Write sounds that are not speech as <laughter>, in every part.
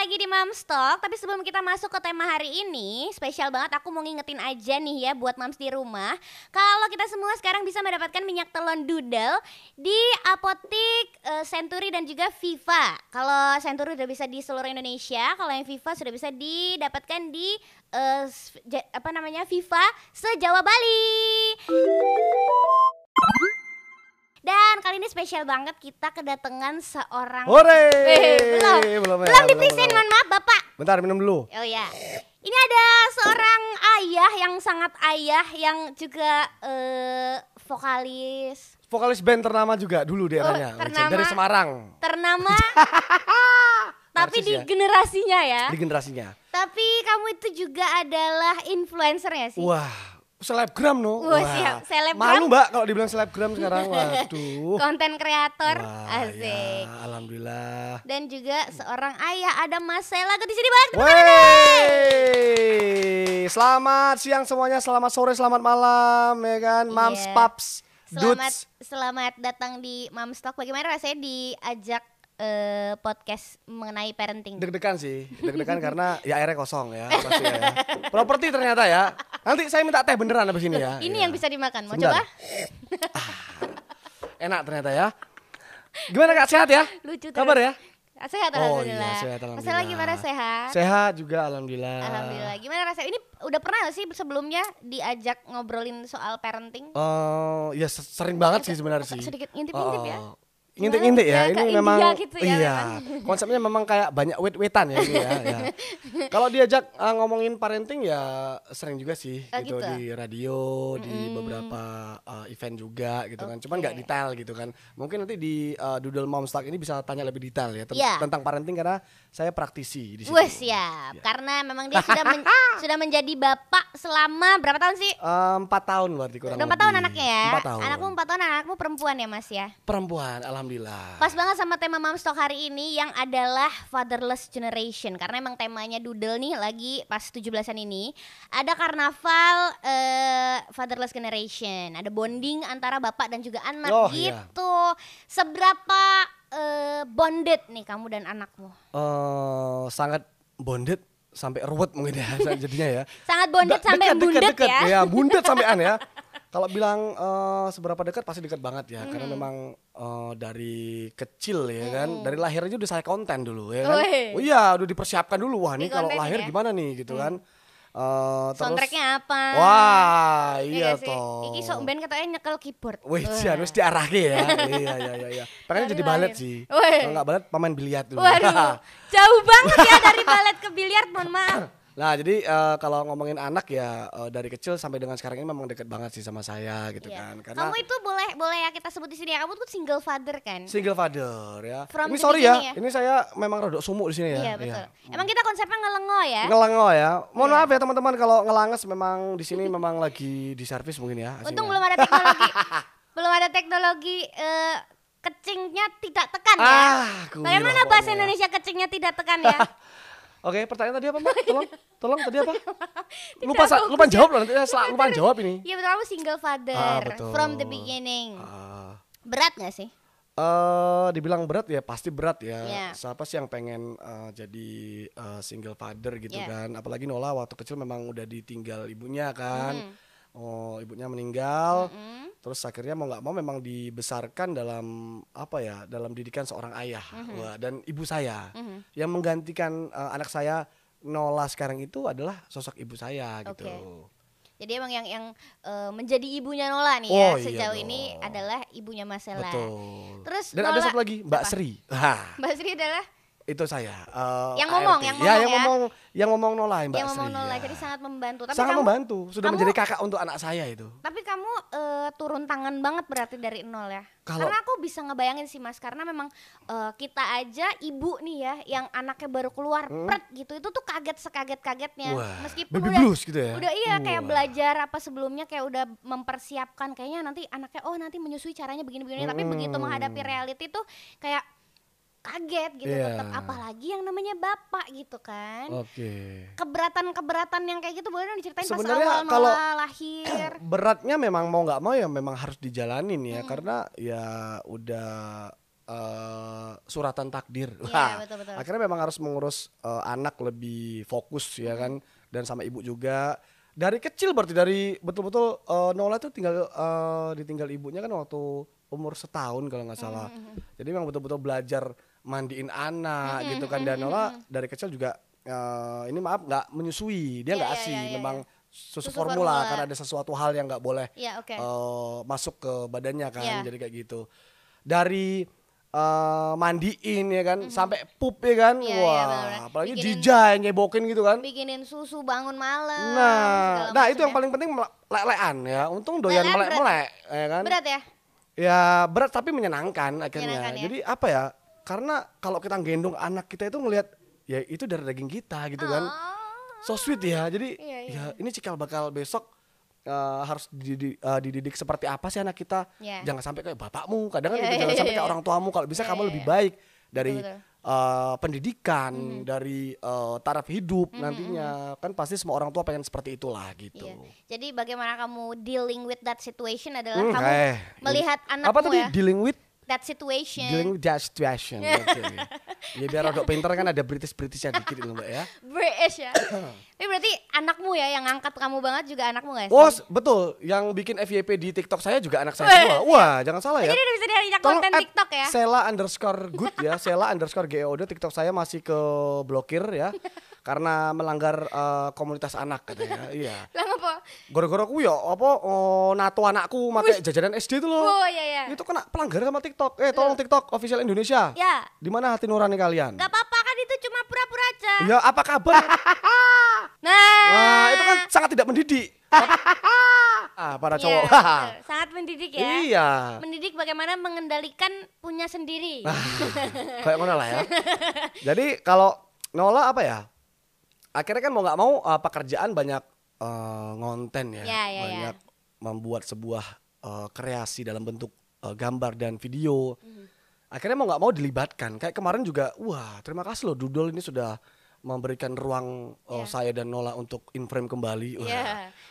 lagi di Moms Talk, tapi sebelum kita masuk ke tema hari ini, spesial banget aku mau ngingetin aja nih ya buat moms di rumah. Kalau kita semua sekarang bisa mendapatkan minyak telon doodle di apotik eh, Century dan juga Viva. Kalau Century udah bisa di seluruh Indonesia, kalau yang Viva sudah bisa didapatkan di ja- apa namanya Viva se-Jawa Bali. Dan kali ini spesial banget kita kedatangan seorang Hore! Eh, belum. belum, Belum belum. mohon maaf Bapak. Bentar minum dulu. Oh ya. Ini ada seorang ayah yang sangat ayah yang juga eh, vokalis Vokalis band ternama juga dulu daerahnya. Oh, ternama. Dari Semarang. ternama <laughs> tapi Narsis di ya. generasinya ya. Di generasinya. Tapi kamu itu juga adalah influencer ya sih? Wah, selebgram no. Wah, siap. Selebgram. Malu mbak kalau dibilang selebgram sekarang. <laughs> Waduh. Konten kreator Wah, asik. ya, alhamdulillah. Dan juga seorang ayah ada Mas Sela di sini banget. Wey, selamat siang semuanya, selamat sore, selamat malam, ya kan, mams, Iya. paps, Selamat dudes. selamat datang di Mamstock. Bagaimana rasanya diajak eh, podcast mengenai parenting? Deg-degan sih, deg-degan <laughs> karena ya airnya kosong ya, pasti ya. Properti ternyata ya. Nanti saya minta teh beneran abis ini ya. Ini Iya. yang bisa dimakan. Mau Sebentar. coba? Enak ternyata ya. Gimana kak sehat ya? Lucu terus. Kabar ya? Ah, Sehat Oh alhamdulillah. iya sehat alhamdulillah. gimana sehat? Sehat juga alhamdulillah. Alhamdulillah. Gimana rasanya? Ini udah pernah gak sih sebelumnya diajak ngobrolin soal parenting? Oh, ya se- sering banget sih sebenarnya sih. Sedikit ngintip-ngintip ya? Ngintip-ngintip ya? Kayak ini memang gitu ya, iya. memang. Konsepnya memang kayak banyak wet-wetan ya ini ya. <laughs> ya. Kalau diajak uh, ngomongin parenting ya sering juga sih Oh, gitu, gitu? di radio, di beberapa uh, event juga gitu kan. Cuman nggak detail gitu kan. Mungkin nanti di uh, Doodle Mom Talk ini bisa tanya lebih detail ya Iya. tentang parenting karena saya praktisi di situ. Siap. Iya. Karena memang dia sudah men- <laughs> sudah menjadi bapak selama berapa tahun sih? Uh, Empat tahun berarti kurang Udah empat tahun anaknya ya? Empat tahun. Anakmu empat tahun, anakmu perempuan ya mas ya? Perempuan, alhamdulillah. Pas banget sama tema Mamstock hari ini yang adalah fatherless generation karena emang temanya Doodle nih lagi pas 17-an ini ada karnaval eh, fatherless generation, ada bonding antara bapak dan juga anak Oh, iya. gitu. Seberapa eh, bonded nih kamu dan anakmu? eh sangat bonded sampai ruwet mungkin ya <laughs> jadinya ya. Sangat bonded sampai dekat, bundet dekat. ya. Ya, bundet sampean ya. Kalau bilang eh, seberapa dekat pasti dekat banget ya, Hmm. karena memang eh, dari kecil ya kan, dari lahir aja udah saya konten dulu ya kan. Wih. Oh iya, udah dipersiapkan dulu wah ini kalau lahir ya. gimana nih gitu kan. Eh, terus Soundtracknya apa? Wah, iya sih? toh. Iki sok ben katanya nyekel keyboard. Wih, sih harus diarahke ya. <laughs> iya, iya, iya, iya. Pengen Dari jadi balet lahir. sih. Kalau nggak balet, pemain biliar dulu. Waduh, <laughs> jauh banget ya dari balet ke biliar, mohon maaf. <coughs> Nah jadi eh, kalau ngomongin anak ya eh, dari kecil sampai dengan sekarang ini memang dekat banget sih sama saya gitu Iya. kan. Karena Kamu itu boleh boleh ya kita sebut di sini ya. Kamu tuh single father kan? single father ya. From ini sorry ya, ya? ini saya memang rodok sumuk di sini ya. Iya betul. Emang kita konsepnya ngelengo ya? Ngelengo ya. Mohon Iya. maaf ya teman-teman kalau ngelanges memang di sini memang lagi di servis mungkin ya. Untung aslinya. belum ada teknologi, <laughs> belum ada teknologi eh, kecingnya tidak tekan ya. Ah, kuwi Bagaimana bahasa pokoknya. Indonesia kecingnya tidak tekan ya? <laughs> Oke, pertanyaan tadi apa, Mbak? <laughs> Tolong, tolong tadi apa? Lupa lupa jawab loh nanti saya lupa jawab ini. Iya betul kamu single father Ah, betul. from the beginning. Ah. Berat gak sih? Eh, dibilang berat ya pasti berat ya. Iya. Siapa sih yang pengen eh, jadi eh, single father gitu Iya. kan? Apalagi Nola waktu kecil memang udah ditinggal ibunya kan. Hmm. Oh, ibunya meninggal. Mm-mm. Terus akhirnya mau nggak mau memang dibesarkan dalam apa ya? Dalam didikan seorang ayah Wah, dan ibu saya. Mhm. Yang menggantikan eh, anak saya Nola sekarang itu adalah sosok ibu saya gitu. Oke. Jadi emang yang yang eh, menjadi ibunya Nola nih ya Oh, iya sejauh ini dong. adalah ibunya Marcella. Betul. Terus dan ada Nola- satu lagi Mbak Apa? Sri. <laughs> Mbak Sri adalah itu saya. eh, Yang ngomong, ART. yang ya, ngomong yang ya. ngomong, yang ngomong Nola, Mbak yang ngomong Sri. Nola, ya. jadi sangat membantu. Tapi sangat kamu, membantu, sudah kamu- menjadi kakak untuk anak saya itu. Tapi kamu eh, turun tangan banget berarti dari nol ya. Kalau- Karena aku bisa ngebayangin sih Mas, karena memang eh, kita aja ibu nih ya, yang anaknya baru keluar, pret gitu, itu tuh kaget sekaget-kagetnya. Hmm. Wah, Meskipun baby udah blues gitu ya. udah iya kayak Wah. belajar apa sebelumnya kayak udah mempersiapkan kayaknya nanti anaknya oh nanti menyusui caranya begini-begini tapi begitu Hmm. menghadapi reality tuh kayak kaget gitu Iya. tetap apalagi yang namanya bapak gitu kan Oke. keberatan-keberatan yang kayak gitu boleh dong diceritain pas Sebenarnya awal kalau- lahir <clears throat> Beratnya memang mau nggak mau ya memang harus dijalanin Hmm. ya karena ya udah eh, suratan takdir. Iya, Wah, betul, betul. akhirnya memang harus mengurus eh, anak lebih fokus ya kan dan sama ibu juga. Dari kecil berarti dari betul-betul eh, Nola tuh tinggal eh, ditinggal ibunya kan waktu umur setahun kalau nggak salah. Jadi memang betul-betul belajar mandiin anak gitu kan dan Nola dari kecil juga eh, ini maaf nggak menyusui, dia Iya, nggak iya, asih, iya, iya, memang iya. susu, Susu formula, formula. karena ada sesuatu hal yang nggak boleh Iya, oke. eh, masuk ke badannya kan Iya. jadi kayak gitu dari eh, mandiin ya kan sampai pup ya kan Iya, iya, wah benar-benar. apalagi Bikinin- jijai nyebokin gitu kan Bikinin susu bangun malam. nah nah itu yang ya. paling penting lelean ya untung doyan melek melek ya kan Berat ya? ya berat tapi menyenangkan akhirnya Menyenangkan ya. jadi apa ya karena kalau kita gendong anak kita itu ngelihat ya itu dari daging kita gitu kan Oh. so sweet ya jadi Iya, iya. ya ini cikal bakal besok eh, harus dididik, eh, dididik seperti apa sih anak kita Iya. jangan sampai kayak bapakmu kadang kan Iya, gitu, iya, jangan sampai iya, kayak iya. orang tuamu kalau bisa Iya, kamu iya, lebih iya. baik dari Betul, Mhm. eh, pendidikan dari eh, taraf hidup nantinya kan pasti semua orang tua pengen seperti itulah gitu Iya. Jadi bagaimana kamu dealing with that situation adalah Hmm, kamu eh, melihat anakmu apa tadi ya. dealing with That situation. dealing with that situation <laughs> oke ya biar rodok pinter kan ada British Britishnya dikit loh mbak ya British ya. <coughs> Tapi berarti anakmu ya yang ngangkat kamu banget juga anakmu gak sih? Oh betul, yang bikin FYP di TikTok saya juga anak saya semua. Wah, jangan salah ya. Jadi udah bisa Tolong konten TikTok ya. Sela underscore good ya, <laughs> Sela underscore GOD TikTok saya masih ke blokir ya, <laughs> karena melanggar eh, komunitas anak katanya. <laughs> Iya. Lah ngapa? Gara-gara aku ya apa oh, nato anakku pakai jajanan SD itu loh. Oh iya iya. Itu kena pelanggaran sama TikTok. Eh tolong TikTok official Indonesia. Ya. Di mana hati nurani kalian? Gak apa-apa aja. Ya apa kabar? <laughs> Nah. Wah itu kan sangat tidak mendidik. <laughs> ah para Iya, cowok. betul. <laughs> sangat mendidik ya. Iya. Mendidik bagaimana mengendalikan punya sendiri. Ah. kayak mana lah ya. Jadi kalau Nola apa ya? Akhirnya kan mau nggak mau uh, pekerjaan banyak uh, ngonten ya, Ya, ya, ya. banyak membuat sebuah uh, kreasi dalam bentuk uh, gambar dan video. Mhm. Akhirnya mau nggak mau dilibatkan. Kayak kemarin juga, wah terima kasih loh Doodle ini sudah memberikan ruang uh, Ya. saya dan Nola untuk in frame kembali. Wah. Iya.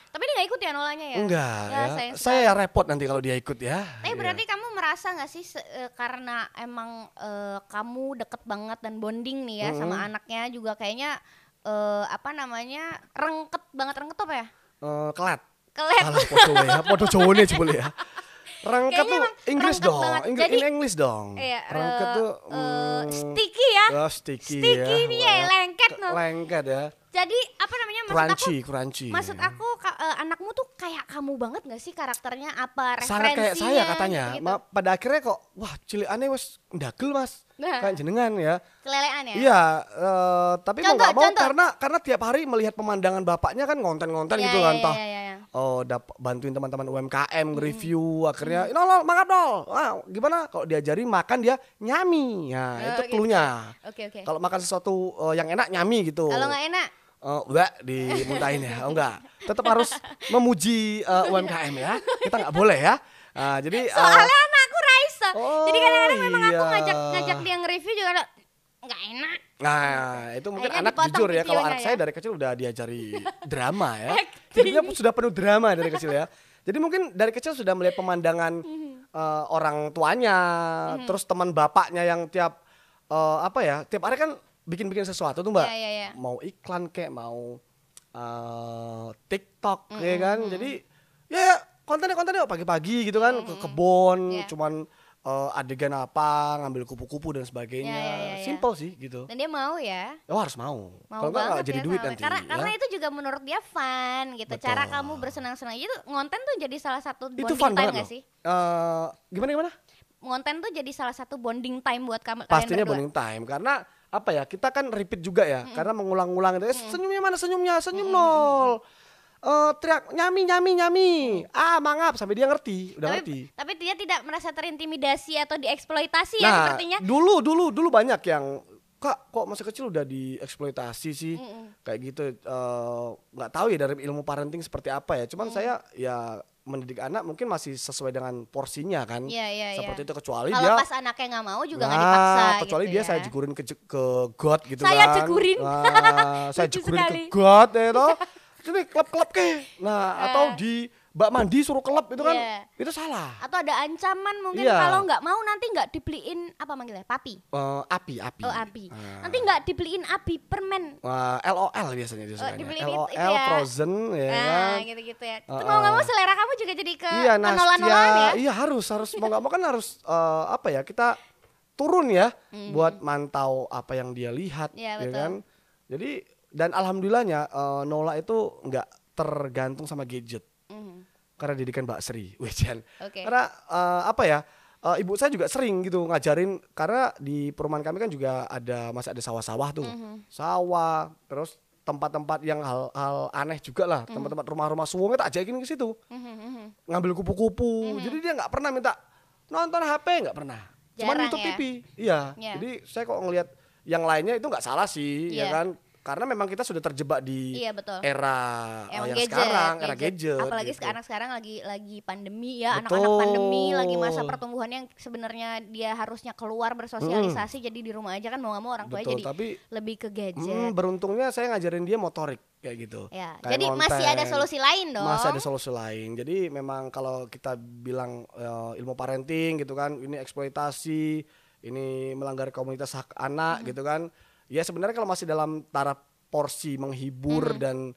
Tapi dia gak ikut ya nolanya ya? Enggak ya, sayang saya ya repot nanti kalau dia ikut ya. Tapi Iya. berarti kamu merasa nggak sih se- eh, karena emang eh, kamu deket banget dan bonding nih ya sama anaknya juga kayaknya eh, apa namanya rengket banget rengket apa ya? Eh, kelat. Kelet. Alah podo ya, podo nih boleh ya. <laughs> Kayaknya tuh Inggris dong, banget. Inggris Jadi- in English dong. Iya, Rangket eh, tuh hmm, sticky ya. ya, sticky, Sticky ya. nih ya, lengket ke- no. Lengket ya. Jadi apa namanya maksud Crunchy, aku? crunchy. Maksud aku ka- eh, anakmu tuh kayak kamu banget gak sih karakternya apa referensinya? sangat kayak saya katanya. gitu. Ma- pada akhirnya kok wah cilik aneh wes ndagel Mas. Nah. Kayak jenengan ya. Kelelean ya? Iya, eh, tapi mau Contoh, nggak mau contoh. karena karena tiap hari melihat pemandangan bapaknya kan konten-konten Iya, gitu kan toh. iya. Oh, dap bantuin teman-teman UMKM nge-review akhirnya, "Nol, nol, makan nol." Wah, gimana kalau diajarin makan dia nyami. Nah, Oh, itu gitu. cluenya. Oke oke. Kalau makan sesuatu eh, yang enak nyami gitu. Kalau nggak enak, Oh, enggak dimuntahin ya. Oh, enggak. Tetap harus memuji eh, UMKM ya. Kita nggak boleh ya. Nah, jadi eh, soalnya anakku Raisa. Oh, Jadi kadang-kadang memang aku iya. ngajak ngajak dia nge-review juga ada nggak enak. Nah, itu mungkin Akhirnya anak jujur ya. Kalau anak ya. saya dari kecil udah diajari drama ya. <laughs> Hidupnya pun sudah penuh drama dari kecil ya. Jadi mungkin dari kecil sudah melihat pemandangan eh, orang tuanya, terus teman bapaknya yang tiap eh, apa ya, tiap hari kan bikin-bikin sesuatu tuh mbak. Iya, iya, iya. Mau iklan kayak mau eh, TikTok Mhm, ya kan. Jadi ya ya, kontennya kontennya pagi-pagi gitu kan ke kebun, Iya. cuman eh, adegan apa, ngambil kupu-kupu dan sebagainya. Iya, iya, iya. Simple sih gitu. Dan dia mau ya. Oh harus mau. Mau Kalau nggak jadi ya duit sama- nanti. Karena ya. karena itu juga menurut dia fun gitu. Cara Betul. kamu bersenang-senang itu ngonten tuh jadi salah satu itu bonding fun time gak loh. sih? Eh, gimana gimana? Ngonten tuh jadi salah satu bonding time buat kamu Pastinya bonding time karena apa ya kita kan repeat juga ya karena mengulang-ulang itu eh, senyumnya mana senyumnya senyum nol. Eh, teriak nyami nyami nyami. Ah mangap sampai dia ngerti udah ngerti. Tapi, tapi dia tidak merasa terintimidasi atau dieksploitasi ya nah sepertinya. dulu dulu dulu banyak yang kak kok masih kecil udah dieksploitasi sih kayak gitu eh, nggak tahu ya dari ilmu parenting seperti apa ya cuman saya ya mendidik anak mungkin masih sesuai dengan porsinya kan Iya, iya, iya. seperti itu kecuali Kalau dia pas anaknya nggak mau juga nggak Nah, dipaksa kecuali gitu dia ya. saya jegurin ke ke got gitu Saya kan. jegurin. Nah, <laughs> saya jegurin sekali. ke got ya toh. <laughs> Ini klub-klub ke. Nah, atau di mbak mandi suruh kelap itu kan Iya. itu salah. Atau ada ancaman mungkin Iya. kalau nggak mau nanti nggak dibeliin apa manggilnya? Papi. Eh, api api. Oh, api. Ah. Nanti nggak dibeliin api permen. Wah, LOL biasanya dia Oh, sukanya. LOL ya. frozen ya Nah, kan. gitu-gitu ya. Itu Uh-uh. mau nggak mau selera kamu juga jadi ke Iya, nah, nolan-nolan ya. Iya harus harus mau nggak mau kan harus eh, apa ya kita turun ya buat mantau apa yang dia lihat, Iya, ya betul. kan. Jadi dan alhamdulillahnya eh, Nola itu nggak tergantung sama gadget. Karena didikan Mbak Sri, <laughs> Wejan. Oke. Karena eh, apa ya? eh, ibu saya juga sering gitu ngajarin karena di perumahan kami kan juga ada masih ada sawah-sawah tuh. Mhm. Sawah, terus tempat-tempat yang hal-hal aneh juga lah, Mhm. tempat-tempat rumah-rumah suwungnya tak ajakin ke situ Mhm, mhm. ngambil kupu-kupu. Jadi dia nggak pernah minta nonton HP nggak pernah. Cuman Jarang YouTube ya? TV. Iya. Iya. Jadi saya kok ngelihat yang lainnya itu nggak salah sih, Iya. ya kan? Karena memang kita sudah terjebak di Iya, betul. era eh, Emang yang gadget, sekarang, era gadget. Apalagi gitu. sekarang sekarang lagi lagi pandemi ya, anak-anak pandemi lagi masa pertumbuhan yang sebenarnya dia harusnya keluar bersosialisasi jadi di rumah aja kan mau nggak mau orang tua Betul, jadi tapi lebih ke mm, gadget. beruntungnya saya ngajarin dia motorik kayak gitu. ya. Kayak Jadi masih ada solusi lain dong. Masih ada solusi lain. Jadi memang kalau kita bilang eh, ilmu parenting gitu kan, ini eksploitasi, ini melanggar komunitas hak anak gitu kan. Ya sebenarnya kalau masih dalam taraf porsi menghibur dan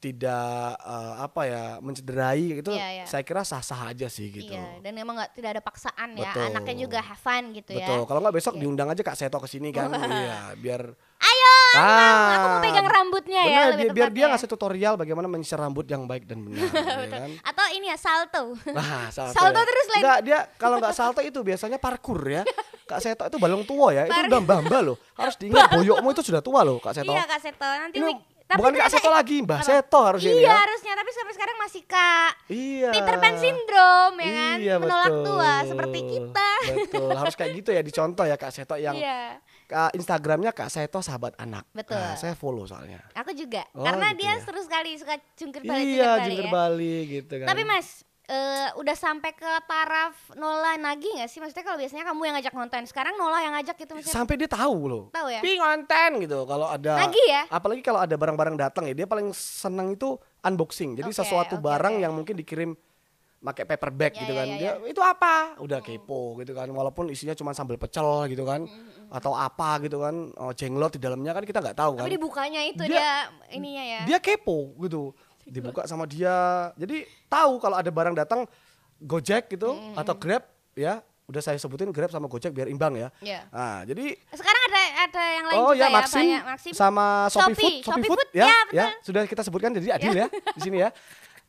tidak eh, apa ya mencederai gitu, Iya, iya. saya kira sah-sah aja sih gitu. Iya, dan memang nggak tidak ada paksaan ya. Betul. Anaknya juga have fun gitu ya. Betul. Kalau nggak besok diundang aja Kak Seto ke sini kan. <laughs> iya, biar Ayo, Ah, aku mau pegang rambutnya ya bener, lebih biar, biar dia ngasih tutorial bagaimana menyisir rambut yang baik dan benar, <laughs> ya kan? Atau ini ya salto. Nah, salto, Salto ya. terus lagi. Enggak, dia kalau nggak salto itu biasanya parkur ya. Kak Seto itu balong tua ya, itu udah mbah-mbah loh. Harus diingat <laughs> boyokmu itu sudah tua loh, Kak Seto. Iya Kak Seto. Nanti Ini tapi bukan Kak Seto lagi, Mbah Apa? Seto harusnya ini Iya ya. harusnya, tapi sampai sekarang masih Kak Iya. Peter Pan syndrome ya kan, Iya, menolak betul. tua seperti kita. Betul, harus kayak gitu ya dicontoh ya Kak Seto yang Iya, Kak Instagramnya Kak Seto sahabat anak. Betul. Nah, saya follow soalnya. aku juga. Oh, Karena gitu dia ya. seru sekali suka jungkir balik iya, jungkir jungkir balik ya. balik gitu kan. Tapi Mas, eh, udah sampai ke taraf Nola nagih gak sih? Maksudnya kalau biasanya kamu yang ngajak nonton, sekarang Nola yang ngajak gitu maksudnya. sampai dia tahu loh. Tahu ya? Pi ngonten gitu kalau ada Nagih ya? apalagi kalau ada barang-barang datang ya dia paling senang itu unboxing. Jadi Oke, sesuatu oke, barang oke. yang mungkin dikirim pakai paper bag Ya, gitu ya, kan. ya, Dia itu apa? Udah kepo gitu kan. Walaupun isinya cuma sambal pecel gitu kan atau apa gitu kan. Oh, jenglot di dalamnya kan kita nggak tahu kan. Tapi dibukanya itu Dia- dia, ininya ya. Dia kepo gitu. Dibuka sama dia. Jadi tahu kalau ada barang datang Gojek gitu atau Grab ya. Udah saya sebutin Grab sama Gojek biar imbang ya. Iya. Nah, jadi Sekarang ada ada yang lain Oh juga ya, ya, Maxim, banyak Maxim. sama Shopee, Shopee, Food, Shopee, Shopee Food, Food, ya, ya, ya, sudah kita sebutkan jadi adil ya di sini ya.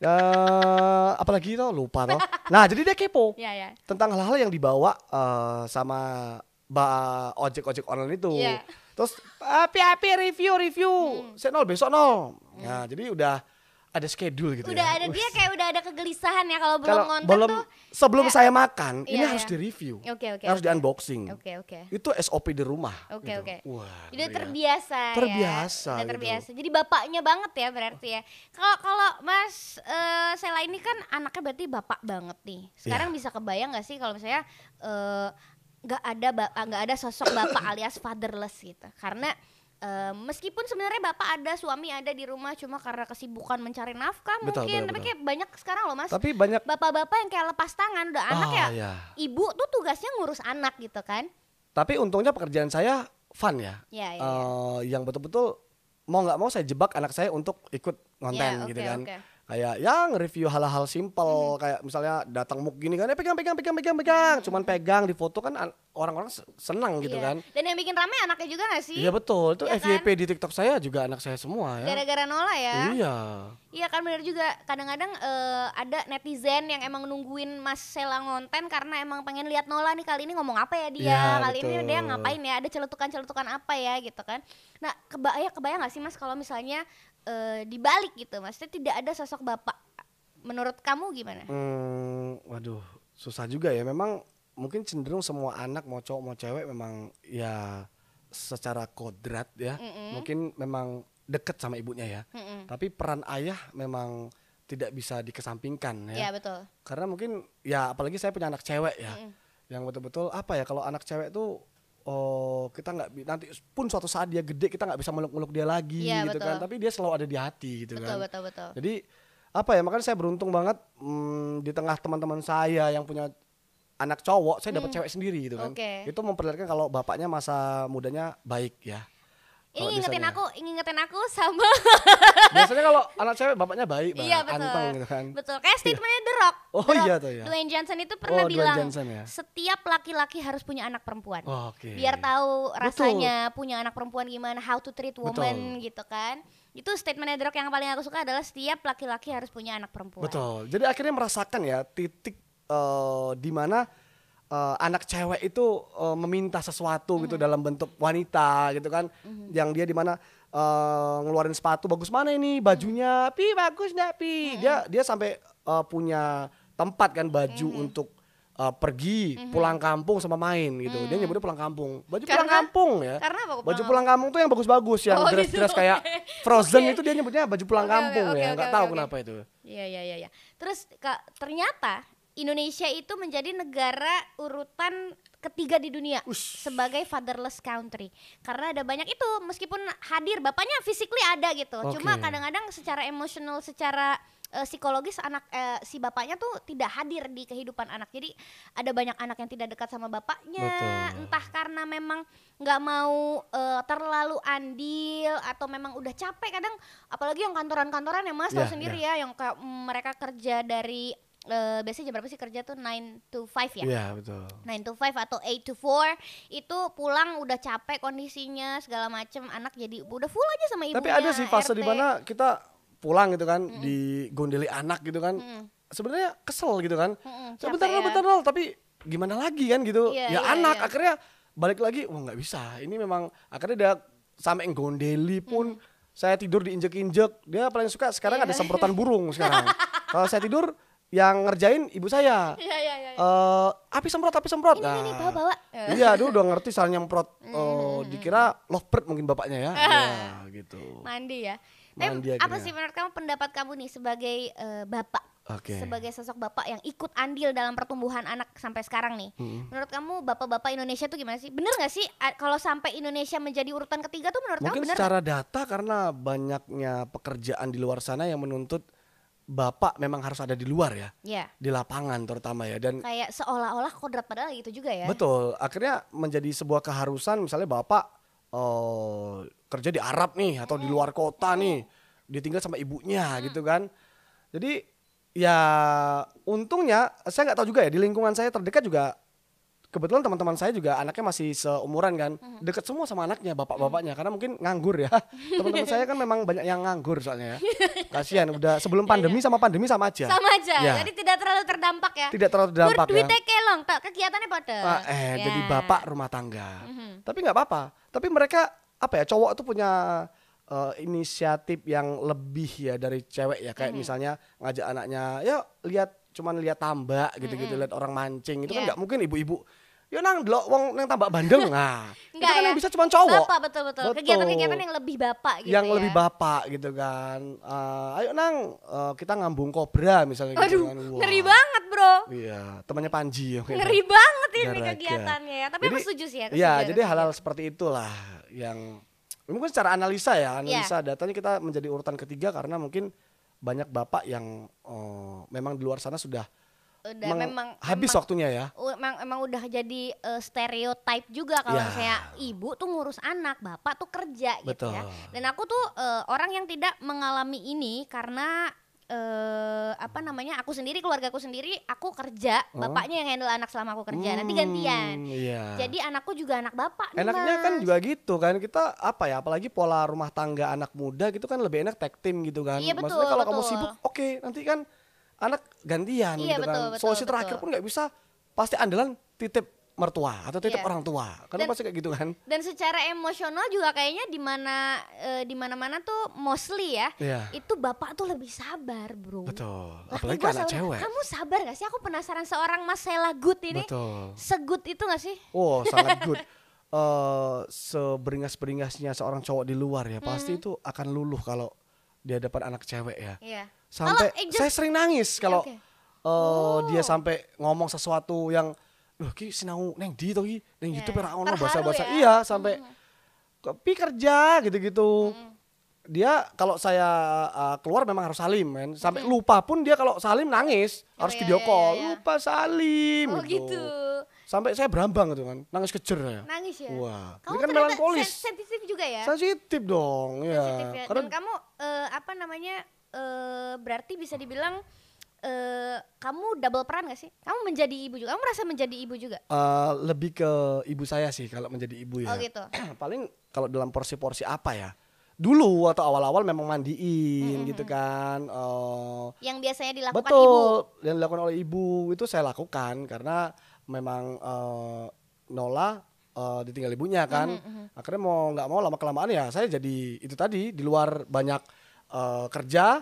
Eh, apalagi itu lupa toh. Nah, jadi dia kepo Iya, <laughs> ya. tentang hal-hal yang dibawa eh, sama ojek-ojek online itu. Iya. Terus api api review review, saya nol besok nol. Nah, jadi udah ada schedule gitu Udah ya. ada dia kayak udah ada kegelisahan ya kalau belum ngonten belum tuh. sebelum kayak- saya makan, ini Iya, harus iya. di review, Oke, oke, harus oke. di unboxing. Oke, oke. Itu SOP di rumah. Oke, gitu. oke. Wah, Udah ya. terbiasa, Terbiasa ya. Udah gitu. terbiasa. Jadi bapaknya banget ya berarti ya. Kalau kalau Mas eh Sela ini kan anaknya berarti bapak banget nih. Sekarang Iya. bisa kebayang nggak sih kalau misalnya eh, nggak ada nggak ada sosok bapak <coughs> alias fatherless gitu. Karena meskipun sebenarnya bapak ada, suami ada di rumah cuma karena kesibukan mencari nafkah Betul, mungkin, betul, tapi betul. kayak banyak sekarang loh Mas. Tapi banyak Bapak-bapak yang kayak lepas tangan udah anak Ah, ya. iya. Ibu tuh tugasnya ngurus anak gitu kan. Tapi untungnya pekerjaan saya fun ya. Ya, ya, ya. Eh, yang betul-betul mau nggak mau saya jebak anak saya untuk ikut ngonten Ya, gitu oke, kan. oke. Kayak yang review hal-hal simple kayak misalnya datang muk gini kan, eh pegang pegang pegang pegang pegang, cuman pegang di foto kan an- orang-orang se- senang gitu Iya. kan. Dan yang bikin rame anaknya juga gak sih? Iya betul, itu Iya FYP di TikTok saya juga anak saya semua ya. Gara-gara Nola ya. Iya. Iya kan bener juga. Kadang-kadang eh, ada netizen yang emang nungguin Mas Sela ngonten karena emang pengen lihat Nola nih kali ini ngomong apa ya dia, Iya, kali ini betul. dia ngapain ya, ada celutukan-celutukan apa ya gitu kan. Nah, kebayang kebayang gak sih Mas kalau misalnya eh, dibalik gitu, Maksudnya tidak ada sosok bapak. Menurut kamu gimana? Hmm, waduh, susah juga ya. Memang mungkin cenderung semua anak mau cowok mau cewek memang ya secara kodrat ya. Mungkin memang deket sama ibunya ya. Mm-mm. Tapi peran ayah memang tidak bisa dikesampingkan Iya ya. betul. Karena mungkin ya apalagi saya punya anak cewek ya. Yang betul-betul apa ya kalau anak cewek tuh oh kita nggak nanti pun suatu saat dia gede kita nggak bisa meluk-meluk dia lagi Iya, gitu betul. kan. Tapi dia selalu ada di hati gitu Betul kan. betul betul. Jadi apa ya makanya saya beruntung banget mm, di tengah teman-teman saya yang punya anak cowok saya dapat cewek sendiri gitu kan Hmm. Oke. itu memperlihatkan kalau bapaknya masa mudanya baik ya Ini ngingetin biasanya. aku, ngingetin aku sama <laughs> biasanya kalau anak cewek bapaknya baik banget Iya betul. anteng gitu kan Betul. Kayak statementnya The Rock. Oh, The Rock. iya tuh ya. Dwayne Johnson itu pernah Oh, bilang Johnson ya. setiap laki-laki harus punya anak perempuan. Oh, oke Biar tahu Betul. rasanya punya anak perempuan gimana, how to treat woman gitu kan. Itu statementnya The Rock yang paling aku suka adalah setiap laki-laki harus punya anak perempuan. Betul. Jadi akhirnya merasakan ya titik eh, di mana eh, anak cewek itu eh, meminta sesuatu gitu Mm-hmm. dalam bentuk wanita gitu kan. Yang dia di mana eh, ngeluarin sepatu bagus mana ini bajunya, Mm-hmm. pi bagus nggak pi. Dia dia sampai eh, punya tempat kan baju Mm-hmm. untuk eh, pergi pulang kampung sama main gitu. Dia nyebutnya pulang kampung. Baju pulang Mm. Karena- kampung ya. karena apa baju pulang pulang kampung tuh yang bagus-bagus yang Oh, dress-dress gitu. kayak <laughs> Frozen itu dia nyebutnya baju pulang oke, kampung oke, ya. oke, Nggak oke, tahu oke. kenapa itu. Iya iya iya. iya. Terus kak ternyata Indonesia itu menjadi negara urutan ketiga di dunia Ush. sebagai fatherless country karena ada banyak itu meskipun hadir bapaknya physically ada gitu cuma Oke. kadang-kadang secara emosional secara eh, psikologis anak eh, si bapaknya tuh tidak hadir di kehidupan anak jadi ada banyak anak yang tidak dekat sama bapaknya Betul. entah karena memang nggak mau eh, terlalu andil atau memang udah capek kadang apalagi yang kantoran-kantoran yang mas Iya, sendiri ya yang kayak mereka kerja dari eh, biasanya jam berapa sih kerja tuh 9 to 5 ya Iya betul. 9 to 5 atau 8 to 4 itu pulang udah capek kondisinya segala macem anak jadi udah full aja sama ibunya Tapi ada sih fase di mana kita pulang gitu kan di gondeli anak gitu kan. Sebenarnya kesel gitu kan. Mm-mm, Ya, capek bentar ya. Nol, bentar Nol, tapi gimana lagi kan gitu. Iya, ya iya, anak iya. akhirnya balik lagi, wah nggak bisa. Ini memang akhirnya dia sampai gondeli pun saya tidur diinjek-injek. Dia paling suka sekarang Iya. ada semprotan burung sekarang. <laughs> Kalau saya tidur yang ngerjain ibu saya. Iya iya iya. eh api semprot, api semprot. Ini, ini, bawa, bawa. Hmm. Iya, dia udah ngerti soal nyemprot. Oh, dikira lovebird mungkin bapaknya ya. <laughs> Iya, gitu. Mandi ya. Mandi Tapi apa sih menurut kamu pendapat kamu nih sebagai eh, bapak? Oke. Sebagai sosok bapak yang ikut andil dalam pertumbuhan anak sampai sekarang nih. Menurut kamu bapak-bapak Indonesia tuh gimana sih? Bener gak sih kalau sampai Indonesia menjadi urutan ketiga tuh menurut kamu Mungkin bener secara data karena banyaknya pekerjaan di luar sana yang menuntut bapak memang harus ada di luar ya, Ya. di lapangan terutama ya. Dan Kayak seolah-olah kodrat padahal gitu juga ya. betul, akhirnya menjadi sebuah keharusan misalnya bapak eh, kerja di Arab nih atau di luar kota nih, ditinggal sama ibunya gitu kan. Jadi ya untungnya saya nggak tahu juga ya di lingkungan saya terdekat juga kebetulan teman-teman saya juga anaknya masih seumuran kan. Deket semua sama anaknya bapak-bapaknya. Karena mungkin nganggur ya. <laughs> Teman-teman saya kan memang banyak yang nganggur soalnya ya. Kasihan <laughs> udah sebelum pandemi sama pandemi sama aja. Sama aja. Ya. Jadi tidak terlalu terdampak ya. tidak terlalu terdampak Gur ya. Duitnya kelong, tak kegiatannya pada. Ah, eh Ya. jadi bapak rumah tangga. Mhm. tapi nggak apa-apa. Tapi mereka apa ya cowok tuh punya eh, inisiatif yang lebih ya dari cewek ya. Kayak misalnya ngajak anaknya ya lihat cuman lihat tambak gitu-gitu lihat orang mancing. Itu kan Iya. nggak mungkin ibu-ibu ya nang delok wong nang tambak bandeng <laughs> nah itu kan ya? yang bisa cuman cowok Bapak betul betul. Kegiatan-kegiatan yang lebih bapak gitu yang ya. lebih bapak gitu kan Eh, ayo nang eh, kita ngambung kobra misalnya gitu Aduh, kan Wah. ngeri banget, Bro. iya temannya Panji ya Ngeri banget ini kegiatannya ya. Tapi aku Jadi- setuju sih ya. aku Iya, jadi aku hal-hal seperti itulah yang mungkin secara analisa ya, Iya. analisa datanya kita menjadi urutan ketiga karena mungkin banyak bapak yang oh, memang di luar sana sudah udah meng- memang habis memang- waktunya ya. emang emang udah jadi eh, stereotype juga kalau Ya. misalnya ibu tuh ngurus anak, bapak tuh kerja gitu ya. Betul. Dan aku tuh eh, orang yang tidak mengalami ini karena eh apa namanya? Aku sendiri keluarga aku sendiri aku kerja, Oh. bapaknya yang handle anak selama aku kerja. Nanti gantian. Hmm, Iya. Jadi anakku juga anak bapak Enaknya kan juga gitu kan kita apa ya apalagi pola rumah tangga anak muda gitu kan lebih enak tag team gitu kan. Iya, Maksudnya betul, kalau kamu betul. sibuk oke nanti kan anak gantian Iya, gitu kan. betul, betul, Solusi terakhir betul. pun nggak bisa pasti andalan titip mertua atau titip Iya. orang tua. Karena Dan- pasti kayak gitu kan. Dan secara emosional juga kayaknya di mana eh, di mana-mana tuh mostly ya. Iya. Itu bapak tuh lebih sabar, Bro. Betul. Laki Apalagi ke anak cewek. Kamu sabar gak sih? Aku penasaran seorang Mas Sela Good ini. Betul. Segut itu gak sih? Oh sangat <laughs> good. Eh seberingas-beringasnya seorang cowok di luar ya pasti itu akan luluh kalau di hadapan anak cewek ya. Iya. Sampai Kalau Angel- saya sering nangis kalau oke. eh, dia sampai ngomong sesuatu yang Loh ki sinau neng di to ki neng Iya, YouTube ora ono bahasa-bahasa. ya. Iya sampai kopi kerja gitu-gitu. dia kalau saya uh, keluar memang harus salim kan sampai lupa pun dia kalau salim nangis Oh, harus iya, video iya, call iya, iya. lupa salim Oh gitu. sampai saya berambang gitu kan nangis kejer saya Nangis ya. wah Kamu ini kan melankolis sen- sensitif juga ya? sensitif dong ya Sensitif ya. karena Dan kamu eh, apa namanya? Eh, berarti bisa dibilang eh, kamu double peran gak sih? Kamu menjadi ibu juga. Kamu merasa menjadi ibu juga? uh, lebih ke ibu saya sih kalau menjadi ibu ya Oh gitu. <clears throat> paling kalau dalam porsi-porsi apa ya dulu atau awal-awal memang mandiin gitu kan eh, Yang biasanya dilakukan betul ibu. yang dilakukan oleh ibu itu saya lakukan karena memang eh, Nola eh, ditinggal ibunya kan akhirnya mau nggak mau lama kelamaan ya saya jadi itu tadi di luar banyak eh, kerja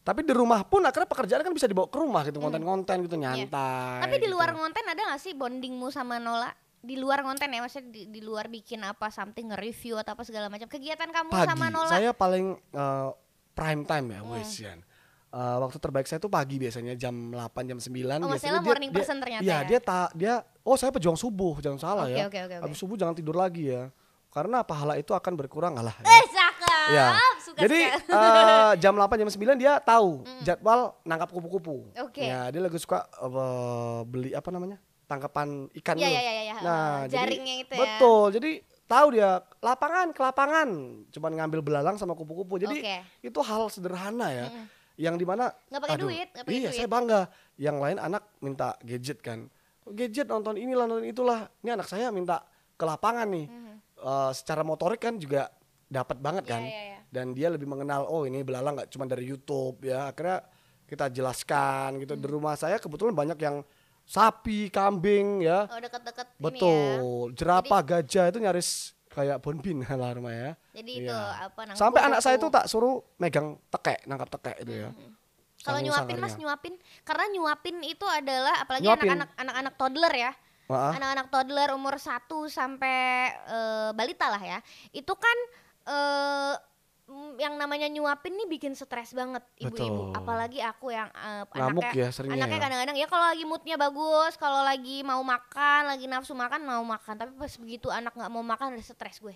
tapi di rumah pun akhirnya pekerjaan kan bisa dibawa ke rumah gitu konten-konten gitu nyantai Tapi di gitu. luar ngonten ada gak sih bondingmu sama Nola? Di luar ngonten ya, maksudnya di, di luar bikin apa something nge-review atau apa segala macam. Kegiatan kamu pagi sama Nola? saya paling eh, prime time ya wes Yan. Eh, waktu terbaik saya tuh pagi biasanya jam 8 jam 9 Oh, biasanya Ella morning person ternyata iya, ya? dia ta, dia oh saya pejuang subuh jangan salah Oke, ya oke, oke, oke. habis subuh jangan tidur lagi ya karena pahala itu akan berkurang alah ya. Ya. Suka Jadi eh, jam 8 jam 9 dia tahu jadwal nangkap kupu-kupu. Oke. Ya, dia lagi suka eh, beli apa namanya? tangkapan ikan tuh. iya, iya, iya. Nah, Eh, jadi- jaringnya itu ya. Betul. Jadi tahu dia lapangan ke lapangan, cuman ngambil belalang sama kupu-kupu. Jadi Oke. itu hal sederhana ya. Yang di mana Nggak pakai aduh, duit, nggak pakai Iya, duit. saya bangga. Yang lain anak minta gadget kan. Gadget nonton inilah nonton itulah. Ini anak saya minta ke lapangan nih. Eh, secara motorik kan juga dapat banget Iya, kan. iya, iya. Dan dia lebih mengenal oh ini belalang nggak cuma dari YouTube ya. Akhirnya kita jelaskan gitu. Hmm. Di rumah saya kebetulan banyak yang sapi, kambing ya. Oh, deket-deket ini ya. Betul. Jerapah, gajah itu nyaris kayak bonbin <laughs> lah rumah ya. Jadi itu Iya. apa nangkep Sampai anak saya itu tak suruh megang tekek, nangkap tekek itu ya. Kalau Saking nyuapin Mas nyuapin karena nyuapin itu adalah apalagi anak-anak anak-anak toddler ya. Anak-anak toddler umur 1 sampai eh, balita lah ya. Itu kan eh mm, yang namanya nyuapin nih bikin stres banget ibu-ibu. Apalagi aku yang eh, Ngamuk anaknya ya seringnya anaknya ya. kadang-kadang ya kalau lagi moodnya bagus, kalau lagi mau makan, lagi nafsu makan mau makan. Tapi pas begitu anak nggak mau makan udah stres gue.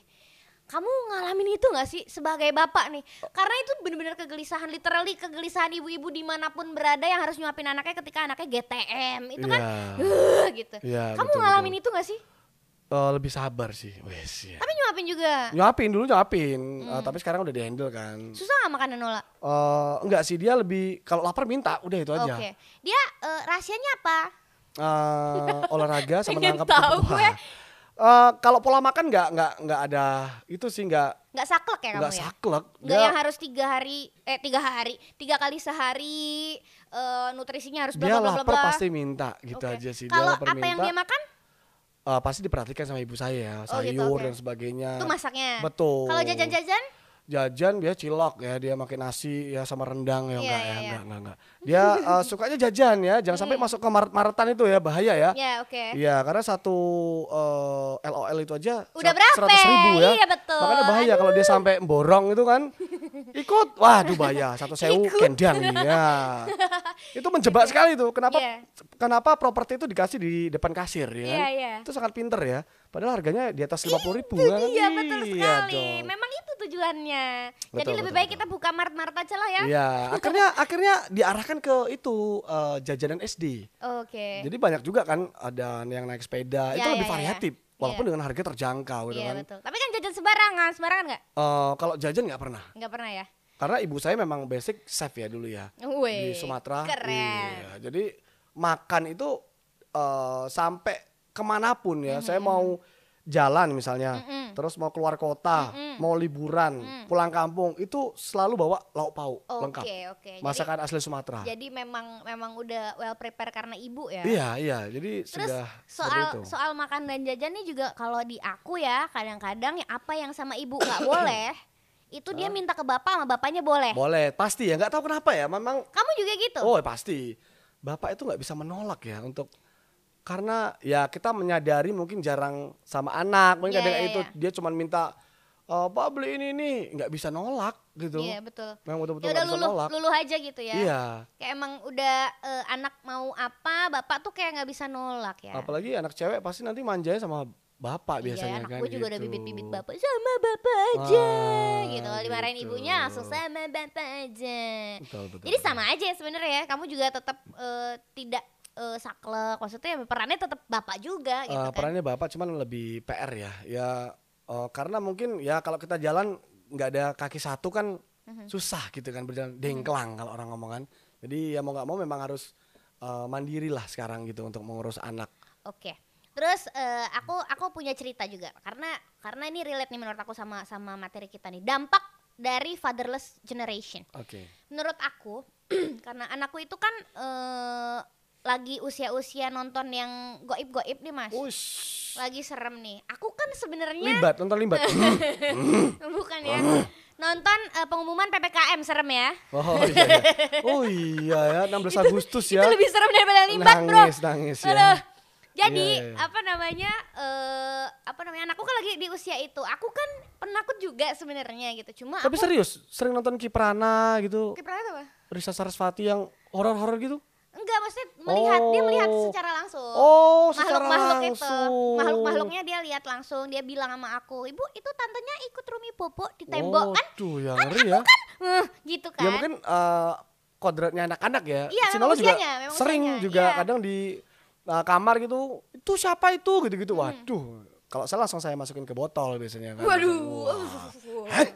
Kamu ngalamin itu gak sih sebagai bapak nih? Karena itu bener-bener kegelisahan, literally kegelisahan ibu-ibu di mana pun berada yang harus nyuapin anaknya ketika anaknya GTM. Itu kan Iya. "Huh," gitu. Iya, Kamu betul, ngalamin betul. itu gak sih? Eh, lebih sabar sih, wes ya. Tapi nyuapin juga. Nyuapin dulu nyuapin, Hmm. Eh, tapi sekarang udah di handle kan. Susah gak makan Nola? Eh, enggak sih dia lebih kalau lapar minta, udah itu Oke. aja. Dia eh, rahasianya apa? Eh, olahraga sama nangkap tahu gue. Eh, kalau pola makan nggak nggak nggak ada itu sih nggak Nggak saklek ya kamu nggak ya? saklek. Nggak Dia- yang harus tiga hari, eh tiga hari, tiga kali sehari, eh, nutrisinya harus dia bla bla bla lapar pasti minta gitu Oke. aja sih. Kalau dia apa yang minta, dia makan? Eh, pasti diperhatikan sama ibu saya ya, Oh, gitu, sayur oke. dan sebagainya. Itu masaknya. Betul. Kalau jajan-jajan? Jajan dia cilok ya, dia makan nasi ya sama rendang Iya, ya enggak iya, ya, iya. enggak enggak enggak. Dia eh, sukanya jajan ya, jangan sampai masuk ke maret-maretan itu ya bahaya ya. Ya oke. Iya, karena satu eh, LOL itu aja Udah berapa? seratus ribu ya. Iya, betul. Makanya bahaya kalau dia sampai borong itu kan. <laughs> Ikut, waduh bahaya. Satu sewu kendang <laughs> ya. Itu menjebak sekali tuh. Kenapa Iya. kenapa properti itu dikasih di depan kasir ya kan? Iya, iya. Itu sangat pinter ya. Padahal harganya di atas lima puluh ribu kan? Iya betul sekali. dong. Memang tujuannya. Jadi Betul, lebih betul, baik betul. kita buka mart-mart aja lah ya. Iya, <laughs> akhirnya akhirnya diarahkan ke itu eh, jajanan SD. Oke. Jadi banyak juga kan ada yang naik sepeda, Iya, itu lebih iya, iya. variatif. Walaupun Iya. dengan harga terjangkau gitu Iya kan. betul. Tapi kan jajan sembarangan, sembarangan nggak? Eh, kalau jajan nggak pernah. Nggak pernah ya. Karena ibu saya memang basic chef ya dulu ya Wih, di Sumatera. Keren. Iya, Jadi makan itu eh, sampai ke mana pun ya. Saya mau jalan misalnya, terus mau keluar kota, mau liburan, pulang kampung, itu selalu bawa lauk pauk Oke lengkap. oke. Jadi- Masakan asli Sumatera. Jadi memang memang udah well prepare karena ibu ya. Iya iya. Jadi Terus sudah soal itu. soal makan dan jajan nih juga kalau di aku ya kadang-kadang ya apa yang sama ibu nggak <coughs> boleh itu dia minta ke bapak sama bapaknya boleh. Boleh, pasti ya. Nggak tahu kenapa ya. Memang Kamu juga gitu? Oh pasti. Bapak itu nggak bisa menolak ya untuk karena ya kita menyadari mungkin jarang sama anak, mungkin Iya, kadang iya, itu iya. dia cuma minta "Eh, Pak beli ini nih, nggak bisa nolak gitu. Iya betul. Memang betul-betul Ya udah luluh nolak. luluh aja gitu ya. Iya. Kayak emang udah eh, anak mau apa, bapak tuh kayak nggak bisa nolak ya. Apalagi anak cewek pasti nanti manjanya sama bapak Iya, biasanya anak kan. gue juga udah gitu. bibit-bibit bapak sama bapak aja Ah, gitu. iya, dimarahin gitu. ibunya langsung sama bapak aja. Betul, betul, Jadi betul. sama aja ya sebenarnya ya. Kamu juga tetap eh, tidak eh, saklek. Maksudnya perannya tetap bapak juga gitu Eh, kan. perannya bapak cuman lebih PR ya ya eh, karena mungkin ya kalau kita jalan nggak ada kaki satu kan Mhm. susah gitu kan berjalan dengklang kalau orang ngomong kan jadi ya mau nggak mau memang harus eh, mandiri lah sekarang gitu untuk mengurus anak Oke. Terus eh, aku aku punya cerita juga karena karena ini relate nih menurut aku sama sama materi kita nih. Dampak dari fatherless generation. oke Menurut aku <clears throat> karena anakku itu kan eh, lagi usia-usia nonton yang goib-goib nih Mas. Ush. Lagi serem nih. Aku kan sebenarnya limbat nonton limbat <laughs> <laughs> bukan ya. Nonton eh, pengumuman PPKM serem ya. oh iya ya. oh iya ya 16 <laughs> Agustus ya Itu lebih serem daripada limbat, Bro. nangis nangis ya Aduh. Jadi Iya, iya. apa namanya eh apa namanya anakku kan lagi di usia itu. Aku kan penakut juga sebenarnya gitu. Cuma tapi aku serius sering nonton Kiprana gitu kiprahnya apa? Risa Sarasvati yang horor-horor gitu Enggak, maksudnya melihat dia melihat Oh. secara langsung. oh secara makhluk-makhluk itu, makhluk-makhluknya dia lihat langsung. Dia bilang sama aku, ibu itu tantenya ikut Rumi Bobo di tembok kan? Waduh, yang ngeri ya. Eh, gitu kan? Ya mungkin eh, kodratnya anak-anak ya. Iya, memang juga usianya, sering usianya, juga iya. kadang di eh, kamar gitu. Itu siapa itu Hmm. gitu-gitu. Waduh. Kalau saya langsung saya masukin ke botol biasanya kan. Waduh. Wah. Hah?